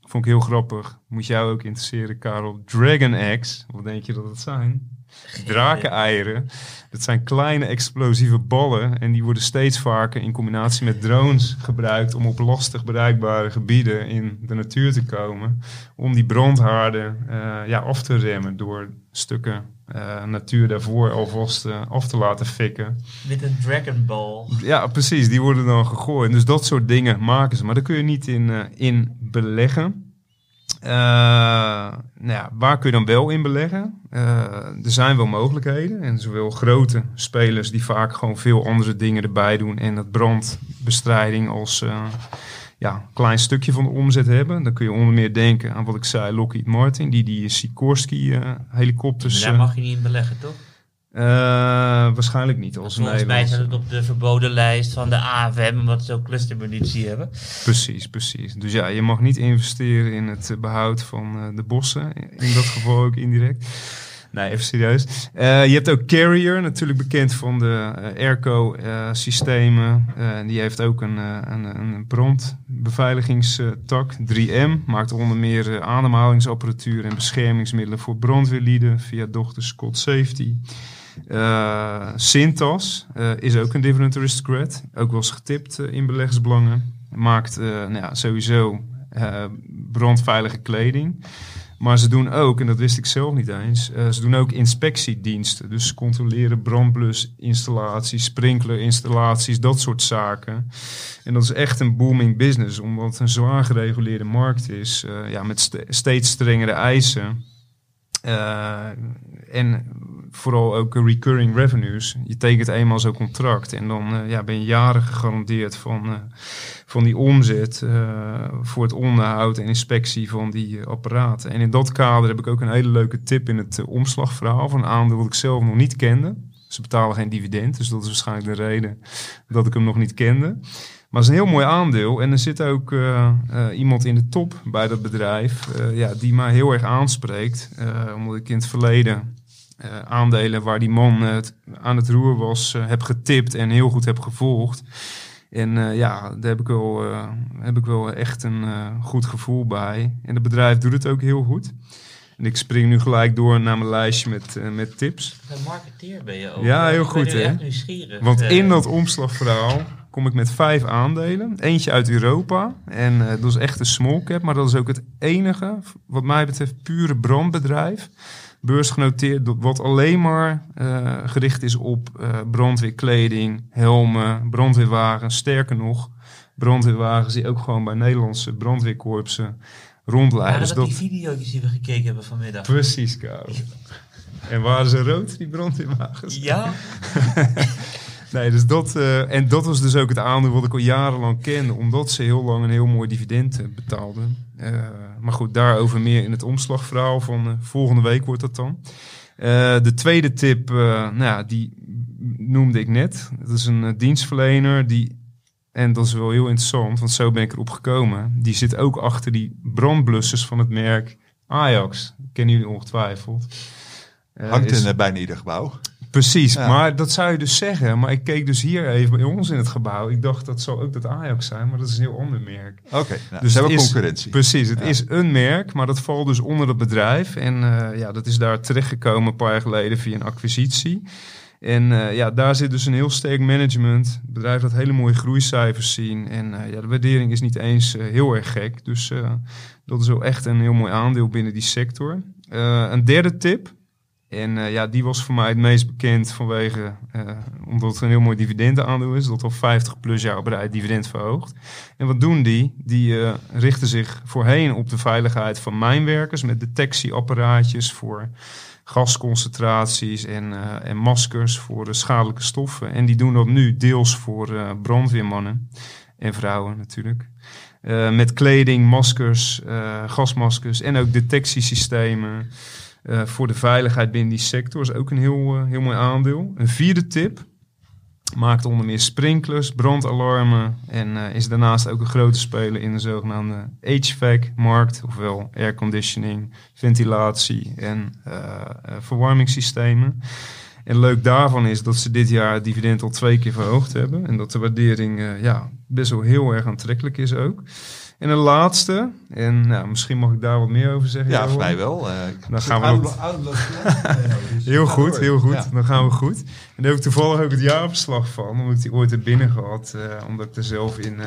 vond ik heel grappig, moet jou ook interesseren Karel, Dragon Eggs. Wat denk je dat het zijn? Drakeneieren. Dat zijn kleine explosieve ballen en die worden steeds vaker in combinatie met drones gebruikt om op lastig bereikbare gebieden in de natuur te komen. Om die brandhaarden eh, ja, af te remmen door stukken eh, natuur daarvoor alvast eh, af te laten fikken. Met een Dragon Ball. Ja, precies. Die worden dan gegooid. Dus dat soort dingen maken ze. Maar daar kun je niet in, in beleggen. Eh, nou ja, waar kun je dan wel in beleggen? Eh, er zijn wel mogelijkheden. En zowel grote spelers die vaak gewoon veel andere dingen erbij doen. En dat brandbestrijding als eh, ja, klein stukje van de omzet hebben. Dan kun je onder meer denken aan wat ik zei, Lockheed Martin. Die die Sikorsky helikopters... daar mag je niet in beleggen, toch? Eh, waarschijnlijk niet als Volgens mij staat het op de verboden lijst van de AFM, omdat ze ook clustermunitie hebben. Precies, precies. Dus ja, je mag niet investeren in het eh, behoud van eh, de bossen. In dat geval ook indirect. Nee, even serieus. Eh, je hebt ook Carrier, natuurlijk bekend van de airco-systemen. die heeft ook een, een, een brandbeveiligingstak. 3M maakt onder meer ademhalingsapparatuur en beschermingsmiddelen voor brandweerlieden via dochter Scott Safety. Eh Cintas eh, is ook een dividend aristocrat. Ook wel eens getipt eh, in beleggersbelangen. Maakt nou ja, sowieso brandveilige kleding. Maar ze doen ook, en dat wist ik zelf niet eens, ze doen ook inspectiediensten. Dus ze controleren brandblusinstallaties, sprinklerinstallaties, dat soort zaken. En dat is echt een booming business, omdat het een zwaar gereguleerde markt is. ja, met ste- steeds strengere eisen. En vooral ook recurring revenues. Je tekent eenmaal zo'n contract en dan eh, ja, ben je jaren gegarandeerd van, eh, van die omzet eh, voor het onderhoud en inspectie van die apparaten. En in dat kader heb ik ook een hele leuke tip in het omslagverhaal van een aandeel dat ik zelf nog niet kende. Ze betalen geen dividend, dus dat is waarschijnlijk de reden dat ik hem nog niet kende. Maar het is een heel mooi aandeel. En er zit ook iemand in de top bij dat bedrijf ja, die mij heel erg aanspreekt. Omdat ik in het verleden eh, aandelen waar die man aan het roer was, eh, heb getipt en heel goed heb gevolgd. En eh, ja, daar heb ik, wel, heb ik wel echt een goed gevoel bij. En het bedrijf doet het ook heel goed. En ik spring nu gelijk door naar mijn lijstje met, met tips. Een marketeer ben je ook. Ja, heel Ik goed, hè? Want in dat omslagverhaal kom ik met vijf aandelen. Eentje uit Europa. En dat is echt een small cap. Maar dat is ook het enige, wat mij betreft, pure brandbedrijf. Beursgenoteerd, wat alleen maar eh, gericht is op eh, brandweerkleding, helmen, brandweerwagens. Sterker nog, brandweerwagens die ook gewoon bij Nederlandse brandweerkorpsen rondleiden. Dus dat die video's die we gekeken hebben vanmiddag? Precies, Karel. En waren ze rood, die brandweerwagens? Ja? *laughs* Nee, dus dat, eh, en dat was dus ook het aandeel wat ik al jarenlang kende, omdat ze heel lang een heel mooi dividend eh, betaalden. Eh, maar goed, daarover meer in het omslagverhaal van volgende week wordt dat dan. De tweede tip, nou ja, die noemde ik net. Dat is een dienstverlener die, en dat is wel heel interessant, want zo ben ik erop gekomen. Die zit ook achter die brandblussers van het merk Ajax. Kennen jullie ongetwijfeld. Hangt in bijna ieder gebouw. Precies, Ja. maar dat zou je dus zeggen. Maar ik keek dus hier even bij ons in het gebouw. Ik dacht dat zou ook dat Ajax zijn, maar dat is een heel ander merk. Oké, nou, Dus ze hebben is- concurrentie. Precies, het Ja. is een merk, maar dat valt dus onder het bedrijf. En eh, ja, dat is daar terechtgekomen een paar jaar geleden via een acquisitie. En eh, ja, daar zit dus een heel sterk management. Het bedrijf laat hele mooie groeicijfers zien. En eh, ja, de waardering is niet eens heel erg gek. Dus dat is wel echt een heel mooi aandeel binnen die sector. Een derde tip. En eh, ja, die was voor mij het meest bekend vanwege, eh, omdat het een heel mooi dividendaandeel is, dat al 50 plus jaar op rij dividend verhoogt. En wat doen die? Die eh, richten zich voorheen op de veiligheid van mijnwerkers met detectieapparaatjes voor gasconcentraties en, en maskers voor de schadelijke stoffen. En die doen dat nu deels voor brandweermannen en vrouwen natuurlijk. Met kleding, maskers, gasmaskers en ook detectiesystemen. Eh, voor de veiligheid binnen die sector is ook een heel, eh, heel mooi aandeel. Een vierde tip maakt onder meer sprinklers, brandalarmen en eh, is daarnaast ook een grote speler in de zogenaamde HVAC-markt, ofwel airconditioning, ventilatie en verwarmingssystemen. En leuk daarvan is dat ze dit jaar het dividend al twee keer verhoogd hebben en dat de waardering ja, best wel heel erg aantrekkelijk is ook. En een laatste, en nou, misschien mag ik daar wat meer over zeggen. Ja, Johan. vrijwel. Uh, Dan gaan we Heel *laughs* goed, heel goed. Ja. Dan gaan we goed. En daar heb ik toevallig ook het jaarverslag van, omdat ik die ooit heb binnen gehad, eh, omdat ik er zelf in eh,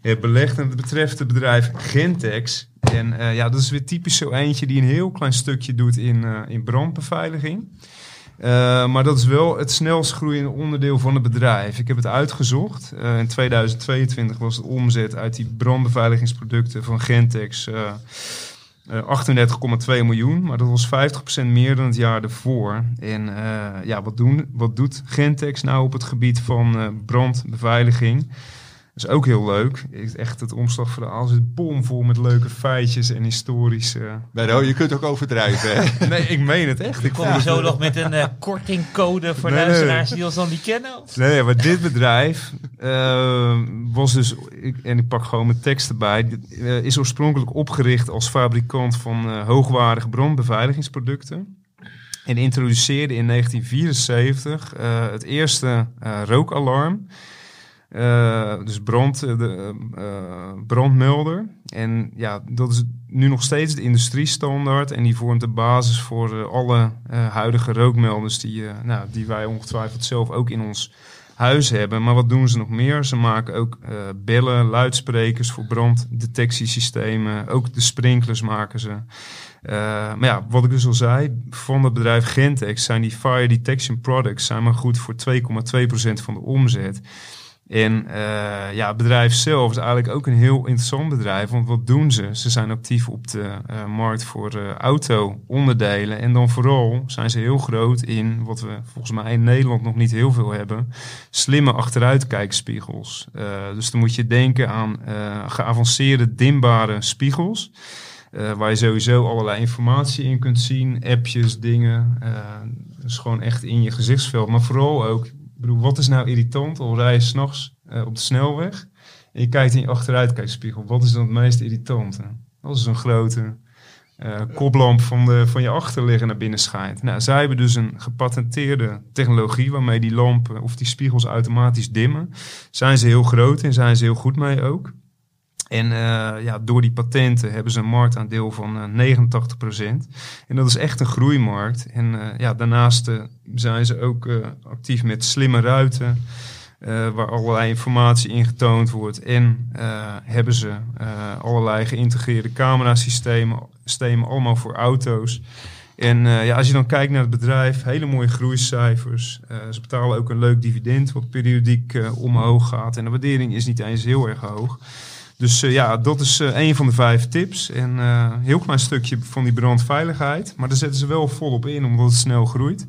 heb belegd. En het betreft het bedrijf Gentex. En eh, ja, dat is weer typisch zo eentje die een heel klein stukje doet in, eh, in brandbeveiliging. Eh, maar dat is wel het snelst groeiende onderdeel van het bedrijf. Ik heb het uitgezocht. Eh, in 2022 was de omzet uit die brandbeveiligingsproducten van Gentex eh, eh, 38,2 miljoen. Maar dat was 50% meer dan het jaar ervoor. En ja, wat, doen, wat doet Gentex nou op het gebied van brandbeveiliging? Dat is ook heel leuk. Echt het omslagverhaal zit bomvol met leuke feitjes en historische... Benno, je kunt ook overdrijven. Hè? *laughs* Nee, ik meen het echt. Ik Kom je het- zo nog met een eh, kortingcode voor Nee, nee. luisteraars die ons dan niet kennen? Of? Nee, maar dit bedrijf eh, was dus, ik, en ik pak gewoon mijn tekst erbij, eh, is oorspronkelijk opgericht als fabrikant van eh, hoogwaardige brandbeveiligingsproducten. En introduceerde in 1974 eh, het eerste eh, rookalarm. Eh, dus brand, eh, de, eh, brandmelder. En ja, dat is nu nog steeds de industriestandaard. En die vormt de basis voor alle huidige rookmelders die, nou, die wij ongetwijfeld zelf ook in ons huis hebben. Maar wat doen ze nog meer? Ze maken ook bellen, luidsprekers voor branddetectiesystemen. Ook de sprinklers maken ze. Maar ja, wat ik dus al zei, van het bedrijf Gentex zijn die fire detection products zijn maar goed voor 2,2% van de omzet. En eh, ja, het bedrijf zelf is eigenlijk ook een heel interessant bedrijf. Want wat doen ze? Ze zijn actief op de eh, markt voor eh, auto-onderdelen. En dan vooral zijn ze heel groot in, wat we volgens mij in Nederland nog niet heel veel hebben, slimme achteruitkijkspiegels. Dus dan moet je denken aan geavanceerde dimbare spiegels. waar je sowieso allerlei informatie in kunt zien, appjes, dingen. dus gewoon echt in je gezichtsveld. Maar vooral ook, wat is nou irritant? Al rij je s'nachts uh, op de snelweg en je kijkt in je achteruitkijkspiegel. Wat is dan het meest irritante? Dat is een grote uh, koplamp van, de, van je achterligger naar binnen schijnt. Nou, zij hebben dus een gepatenteerde technologie waarmee die lampen of die spiegels automatisch dimmen. Zijn ze heel groot en zijn ze heel goed mee ook. En uh, ja, door die patenten hebben ze een marktaandeel van uh, 89%. En dat is echt een groeimarkt. En uh, ja, daarnaast zijn ze ook actief met slimme ruiten. Waar allerlei informatie in getoond wordt. En hebben ze allerlei geïntegreerde camerasystemen, systemen, allemaal voor auto's. En eh, ja, als je dan kijkt naar het bedrijf, hele mooie groeicijfers. Eh, ze betalen ook een leuk dividend, wat periodiek eh, omhoog gaat. En de waardering is niet eens heel erg hoog. Dus eh, ja, dat is eh, een van de vijf tips. En een heel klein stukje van die brandveiligheid. Maar daar zetten ze wel volop in, omdat het snel groeit.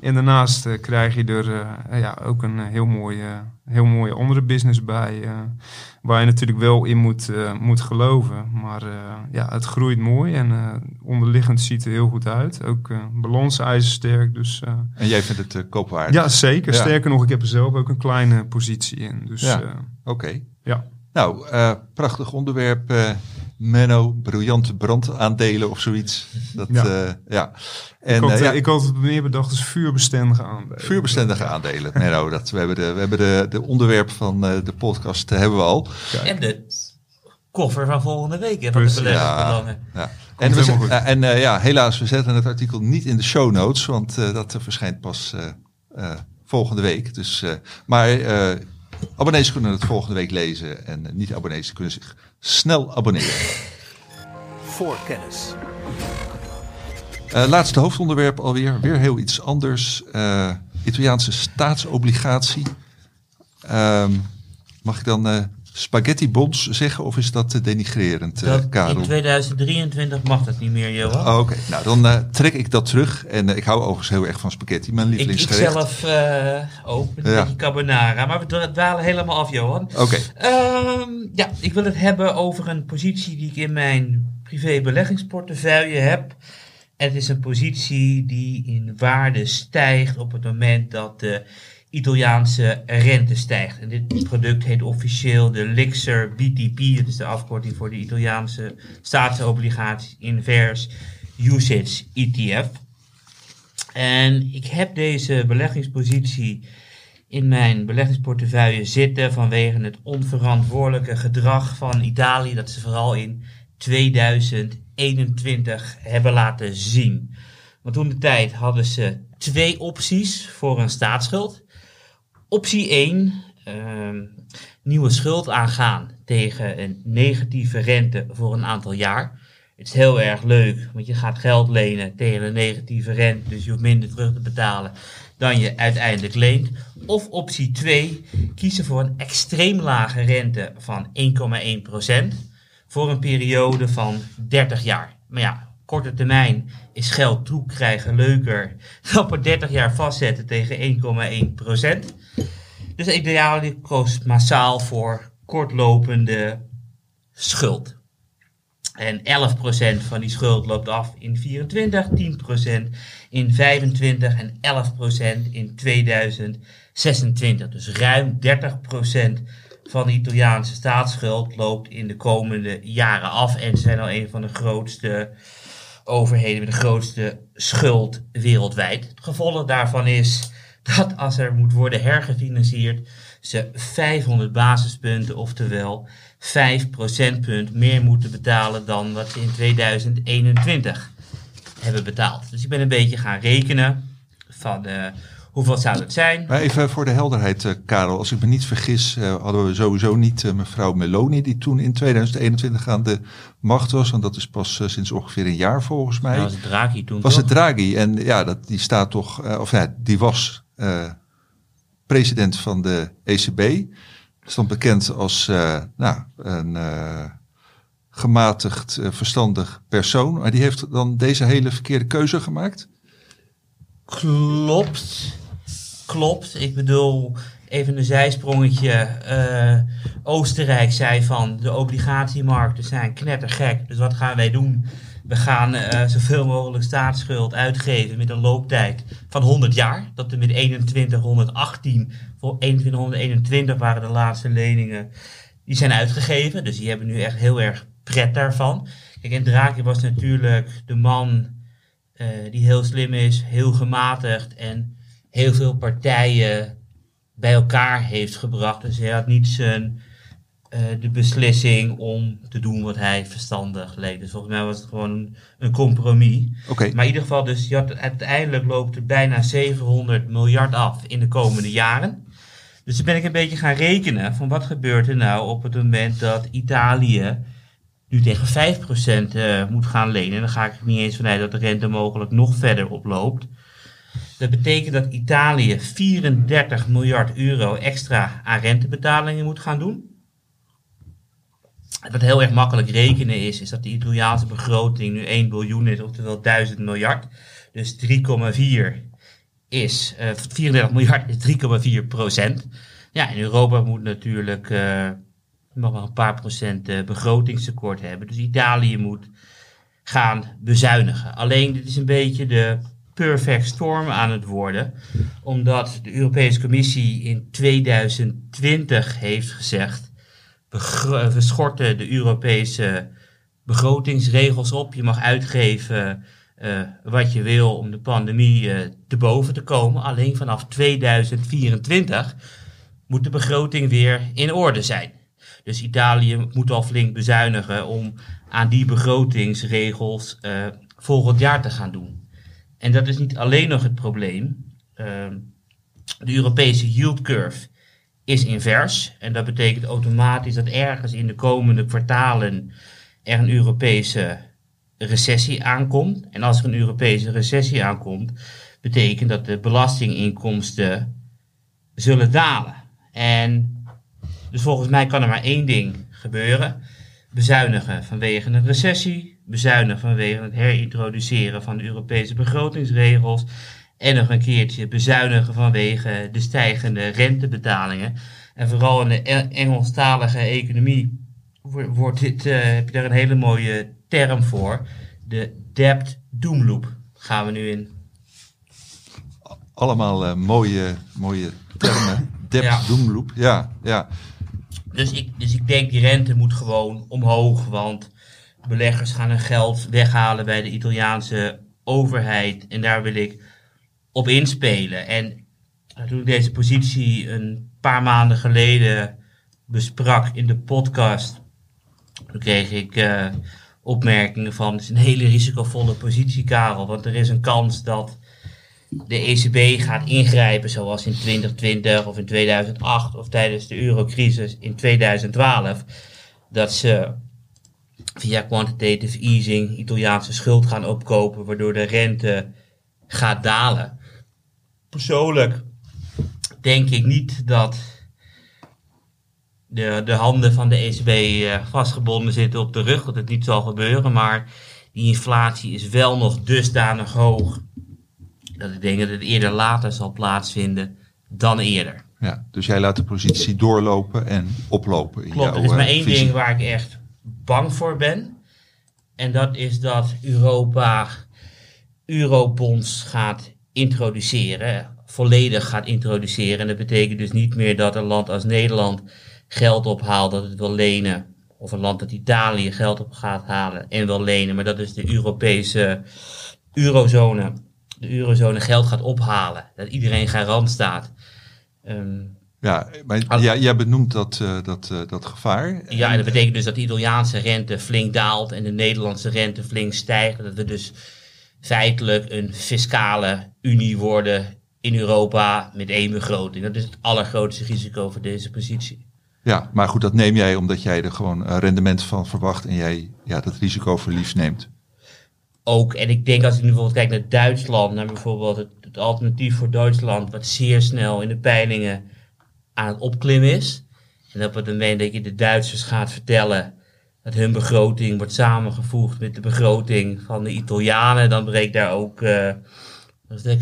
En daarnaast krijg je er ja, ook een heel, mooie, heel mooie andere business bij. waar je natuurlijk wel in moet, moet geloven. Maar ja, het groeit mooi en onderliggend ziet er heel goed uit. Ook balans ijzersterk. Dus En jij vindt het uh, koopwaardig? ja, zeker. Ja. Sterker nog, ik heb er zelf ook een kleine positie in. Dus Ja. ja, Oké. ja. Nou, eh, prachtig onderwerp. eh Menno, briljante brandaandelen of zoiets. Dat, Ja. ja. ja. En ik, had, eh, eh, ja, ik had het meer bedacht als vuurbestendige aandelen. vuurbestendige aandelen. Menno, *laughs* dat, we hebben de, we hebben de, de onderwerp van eh, de podcast eh, hebben we al. En de koffer van volgende week, hè, van de Precies, beleggersbelangen. Ja. En, we, eh, en eh, ja, helaas, we zetten het artikel niet in de show notes, want eh, dat eh, verschijnt pas eh, eh, volgende week. Dus, eh, maar eh, abonnees kunnen het volgende week lezen en niet-abonnees kunnen zich snel abonneren. Voorkennis. Eh, laatste hoofdonderwerp alweer, weer heel iets anders. Eh, Italiaanse staatsobligatie. Ehm, mag ik dan eh, spaghetti bonds zeggen of is dat te denigrerend, eh, Dat in Karel? 2023 mag dat niet meer, Johan. Oh, Oké, nou dan eh, trek ik dat terug. En eh, ik hou overigens heel erg van spaghetti, mijn ik, ik lievelingsgerecht. zelf eh, ook, met een beetje carbonara. Maar we dwa- dwalen helemaal af, Johan. Oké, Ehm, ja, ik wil het hebben over een positie die ik in mijn privé beleggingsportefeuille heb. En het is een positie die in waarde stijgt op het moment dat de Italiaanse rente stijgt. En dit product heet officieel de Lixer BTP. Dat is de afkorting voor de Italiaanse staatsobligaties Inverse Usage ETF. En ik heb deze beleggingspositie in mijn beleggingsportefeuille zitten vanwege het onverantwoordelijke gedrag van Italië dat ze vooral in 2021 hebben laten zien. Want toen de tijd hadden ze twee opties voor een staatsschuld. Optie 1, ehm, nieuwe schuld aangaan tegen een negatieve rente voor een aantal jaar. Het is heel erg leuk, want je gaat geld lenen tegen een negatieve rente, dus je hoeft minder terug te betalen dan je uiteindelijk leent. Of optie 2, kiezen voor een extreem lage rente van 1,1% voor een periode van 30 jaar. Maar ja, korte termijn is geld toekrijgen leuker dan op 30 jaar vastzetten tegen 1,1%. Dus ideaal koos massaal voor kortlopende schuld. En 11% van die schuld loopt af in 24, 10% in 25 en 11% in 2026. Dus ruim 30% van de Italiaanse staatsschuld loopt in de komende jaren af. En ze zijn al een van de grootste overheden met de grootste schuld wereldwijd. Het gevolg daarvan is dat als er moet worden hergefinancierd, ze 500 basispunten, oftewel 5 procentpunt meer moeten betalen dan wat ze in 2021 hebben betaald. Dus ik ben een beetje gaan rekenen van eh, hoeveel zou het zijn. maar even voor de helderheid, eh, Karel. Als ik me niet vergis, eh, hadden we sowieso niet eh, mevrouw Meloni, die toen in 2021 aan de macht was. Want dat is pas sinds ongeveer een jaar volgens mij. Dat was het Draghi toen was toch? het Draghi. En ja, dat, die staat toch, of ja, die was president van de ECB. Stond bekend als nou, een gematigd, verstandig persoon. Maar die heeft dan deze hele verkeerde keuze gemaakt. Klopt. Klopt. Ik bedoel, even een zijsprongetje. eh, Oostenrijk zei van de obligatiemarkten zijn knettergek. Dus wat gaan wij doen? We gaan eh, zoveel mogelijk staatsschuld uitgeven met een looptijd van 100 jaar. Dat er met 2118, voor 2121 waren de laatste leningen, die zijn uitgegeven. Dus die hebben nu echt heel erg pret daarvan. Kijk, en Draghi was natuurlijk de man eh, die heel slim is, heel gematigd en heel veel partijen bij elkaar heeft gebracht. Dus hij had niet zijn, eh, de beslissing om te doen wat hij verstandig leek. Dus volgens mij was het gewoon een, compromis. Maar in ieder geval, dus je had, uiteindelijk loopt er bijna 700 miljard af in de komende jaren. Dus dan ben ik een beetje gaan rekenen van wat gebeurt er nou op het moment dat Italië nu tegen 5% eh, moet gaan lenen, dan ga ik er niet eens vanuit dat de rente mogelijk nog verder oploopt. Dat betekent dat Italië 34 miljard euro extra aan rentebetalingen moet gaan doen. Wat heel erg makkelijk rekenen is, is dat de Italiaanse begroting nu 1 biljoen is, oftewel 1000 miljard. Dus 3,4 is, eh 34 miljard is 3,4 procent. Ja, en Europa moet natuurlijk eh, nog wel een paar procent eh, begrotingstekort hebben. Dus Italië moet gaan bezuinigen. Alleen dit is een beetje de perfect storm aan het worden. Omdat de Europese Commissie in 2020 heeft gezegd... We, schorten de Europese begrotingsregels op. Je mag uitgeven eh, wat je wil om de pandemie eh, te boven te komen. Alleen vanaf 2024 moet de begroting weer in orde zijn. Dus Italië moet al flink bezuinigen om aan die begrotingsregels eh, volgend jaar te gaan doen. En dat is niet alleen nog het probleem. Ehm, de Europese yield curve is invers. En dat betekent automatisch dat ergens in de komende kwartalen er een Europese recessie aankomt. En als er een Europese recessie aankomt, betekent dat de belastinginkomsten zullen dalen. En dus volgens mij kan er maar één ding gebeuren. Bezuinigen vanwege een recessie, bezuinigen vanwege het herintroduceren van de Europese begrotingsregels en nog een keertje bezuinigen vanwege de stijgende rentebetalingen. En vooral in de E- Engelstalige economie wo- wordt dit, eh, heb je daar een hele mooie term voor. De debt doom loop gaan we nu in. Allemaal eh, mooie, mooie termen. Debt Ja. doomloop. Ja, ja. Dus ik, dus ik denk die rente moet gewoon omhoog, want beleggers gaan hun geld weghalen bij de Italiaanse overheid en daar wil ik op inspelen. En toen ik deze positie een paar maanden geleden besprak in de podcast, toen kreeg ik eh, opmerkingen van het is een hele risicovolle positie, Karel, want er is een kans dat de ECB gaat ingrijpen zoals in 2020 of in 2008 of tijdens de eurocrisis in 2012. Dat ze via quantitative easing Italiaanse schuld gaan opkopen, waardoor de rente gaat dalen. Persoonlijk denk ik niet dat de, de handen van de ECB eh, vastgebonden zitten op de rug, dat het niet zal gebeuren. Maar die inflatie is wel nog dusdanig hoog dat ik denk dat het eerder later zal plaatsvinden dan eerder. ja. Dus jij laat de positie doorlopen en oplopen. In Klopt, jouw, er is maar eh, één visie. ding waar ik echt bang voor ben. En dat is dat Europa eurobonds gaat introduceren. Volledig gaat introduceren. En dat betekent dus niet meer dat een land als Nederland geld ophaalt dat het wil lenen. Of een land dat Italië geld op gaat halen en wil lenen. Maar dat is de Europese eurozone. De eurozone geld gaat ophalen. Dat iedereen garant staat. Ehm, Ja, maar ja, jij benoemt dat, eh, dat, eh, dat gevaar. Ja, en dat betekent dus dat de Italiaanse rente flink daalt en de Nederlandse rente flink stijgt. Dat we dus feitelijk een fiscale unie worden in Europa met één begroting. Dat is het allergrootste risico voor deze positie. Ja, maar goed, dat neem jij omdat jij er gewoon eh, rendement van verwacht en jij ja, dat risico voor liefst neemt. Ook, en ik denk als ik nu bijvoorbeeld kijk naar Duitsland, naar bijvoorbeeld het, het alternatief voor Duitsland, wat zeer snel in de peilingen aan het opklimmen is. En op het moment dat je de Duitsers gaat vertellen dat hun begroting wordt samengevoegd met de begroting van de Italianen, dan breekt daar ook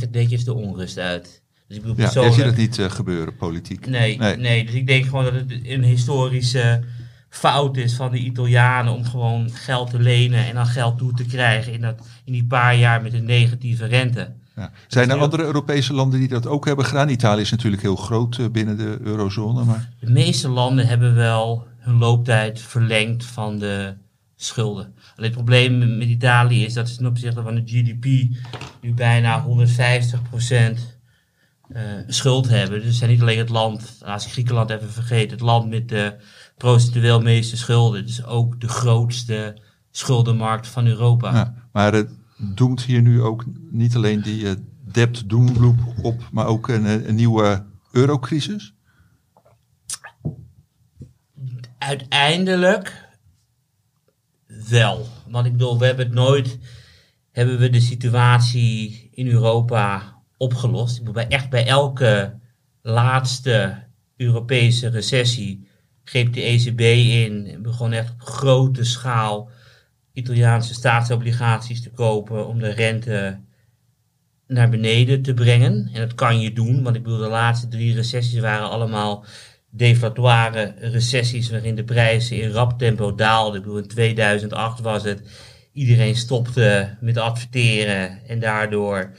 ik netjes de onrust uit. Dus ik bedoel Ja, persoonlijk... ziet het niet eh, gebeuren, politiek. Nee, Nee. nee. dus ik denk gewoon dat het een historische fout is van de Italianen om gewoon geld te lenen en dan geld toe te krijgen in, dat, in die paar jaar met een negatieve rente. Ja. Zijn er andere Europese landen die dat ook hebben gedaan? Italië is natuurlijk heel groot eh, binnen de eurozone, maar De meeste landen hebben wel hun looptijd verlengd van de schulden. Alleen het probleem met Italië is dat ze ten opzichte van de GDP nu bijna 150% eh, schuld hebben. Dus ze zijn niet alleen het land, als ik Griekenland even vergeet, het land met de procentueel meeste schulden. Dus ook de grootste schuldenmarkt van Europa. Ja, maar het doemt hier nu ook niet alleen die eh, debt doomloop op, maar ook een, eh, een nieuwe eurocrisis. uiteindelijk wel. Want ik bedoel, we hebben het nooit, hebben we de situatie in Europa opgelost. Ik bedoel, echt bij elke laatste Europese recessie greep de ECB in en begon echt op grote schaal Italiaanse staatsobligaties te kopen om de rente naar beneden te brengen. En dat kan je doen, want ik bedoel, de laatste drie recessies waren allemaal deflatoire recessies waarin de prijzen in rap tempo daalden. Ik bedoel, in 2008 was het, iedereen stopte met adverteren en daardoor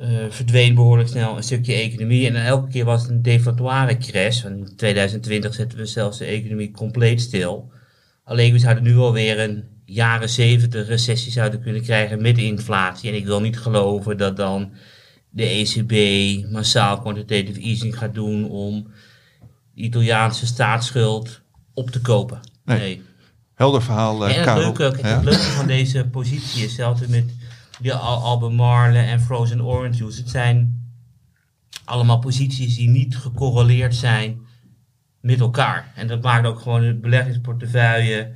uh, verdween behoorlijk snel een stukje economie. En elke keer was het een deflatoire crash. In 2020 zetten we zelfs de economie compleet stil. Alleen we zouden nu alweer een jaren 70 recessie zouden kunnen krijgen met inflatie. En ik wil niet geloven dat dan de ECB massaal quantitative easing gaat doen om de Italiaanse staatsschuld op te kopen. Nee. Helder verhaal, uh, En het leuke, het leuke van deze positie is hetzelfde met de Al Albemarle en Frozen Orange Juice. Het zijn allemaal posities die niet gecorreleerd zijn met elkaar. En dat maakt ook gewoon het beleggingsportefeuille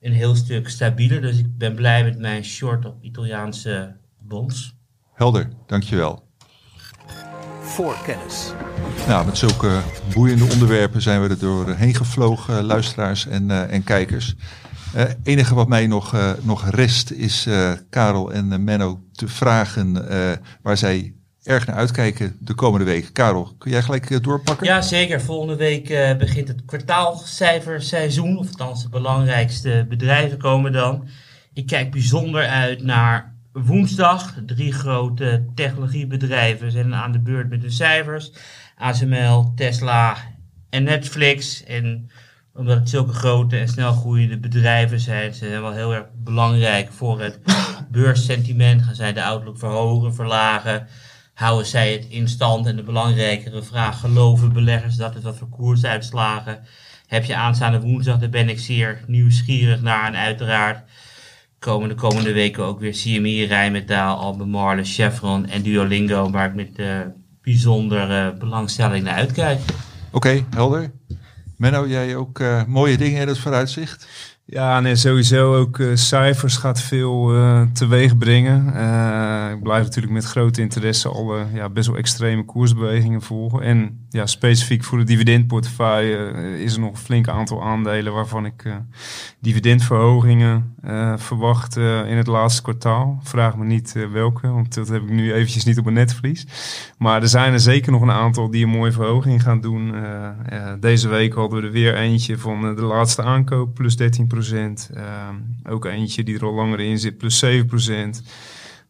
een heel stuk stabieler. Dus ik ben blij met mijn short op Italiaanse bonds. Helder, dankjewel. Voorkennis. Nou, met zulke boeiende onderwerpen zijn we er doorheen gevlogen, luisteraars en, uh, en kijkers. Het uh, enige wat mij nog, uh, nog rest is uh, Karel en Menno te vragen waar zij erg naar uitkijken de komende week. Karel, kun jij gelijk doorpakken? Ja, zeker. Volgende week begint het kwartaalcijferseizoen. Of althans, de belangrijkste bedrijven komen dan. Ik kijk bijzonder uit naar woensdag. Drie grote technologiebedrijven zijn aan de beurt met de cijfers. ASML, Tesla en Netflix. En omdat het zulke grote en snel groeiende bedrijven zijn, ze zijn wel heel erg belangrijk voor het beurssentiment. Gaan zij de outlook verhogen, verlagen? Houden zij het in stand? En de belangrijkere vraag, geloven beleggers dat het wat voor koersuitslagen heb je aanstaande woensdag? Daar ben ik zeer nieuwsgierig naar. En uiteraard komen de komende weken ook weer CME, Rijnmetaal, Albemarle, Chevron en Duolingo, waar ik met uh, bijzondere belangstelling naar uitkijk. Oké, helder. Menno, jij ook uh, mooie dingen in het vooruitzicht? Ja, nee, sowieso ook uh, cijfers gaat veel uh, teweeg brengen. Uh, ik blijf natuurlijk met grote interesse alle ja, best wel extreme koersbewegingen volgen. En ja, specifiek voor de dividendportefeuille is er nog een flink aantal aandelen waarvan ik dividendverhogingen verwacht in het laatste kwartaal. Vraag me niet welke, want dat heb ik nu eventjes niet op mijn netvlies. Maar er zijn er zeker nog een aantal die een mooie verhoging gaan doen. deze week hadden we er weer eentje van de laatste aankoop, plus 13% uh, ook eentje die er al langer in zit, plus 7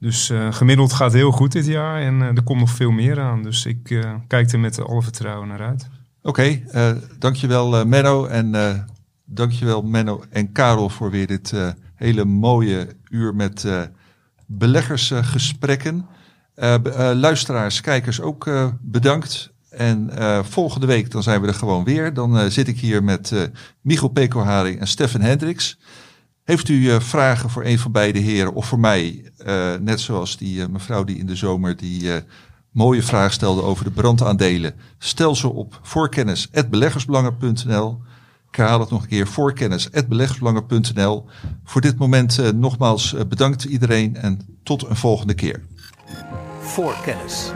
Dus uh, gemiddeld gaat heel goed dit jaar en uh, er komt nog veel meer aan. Dus ik uh, kijk er met alle vertrouwen naar uit. Oké, okay, dankjewel Menno en dankjewel Menno en Karel voor weer dit hele mooie uur met beleggersgesprekken. luisteraars, kijkers ook bedankt. En volgende week dan zijn we er gewoon weer. Dan zit ik hier met Michel Pekoharing en Stefan Hendricks. Heeft u vragen voor een van beide heren of voor mij? net zoals die mevrouw die in de zomer die mooie vraag stelde over de brandaandelen. Stel ze op voorkennis.beleggersbelangen.nl. Ik herhaal het nog een keer. Voorkennis.beleggersbelangen.nl. Voor dit moment nogmaals bedankt iedereen en tot een volgende keer. Voorkennis.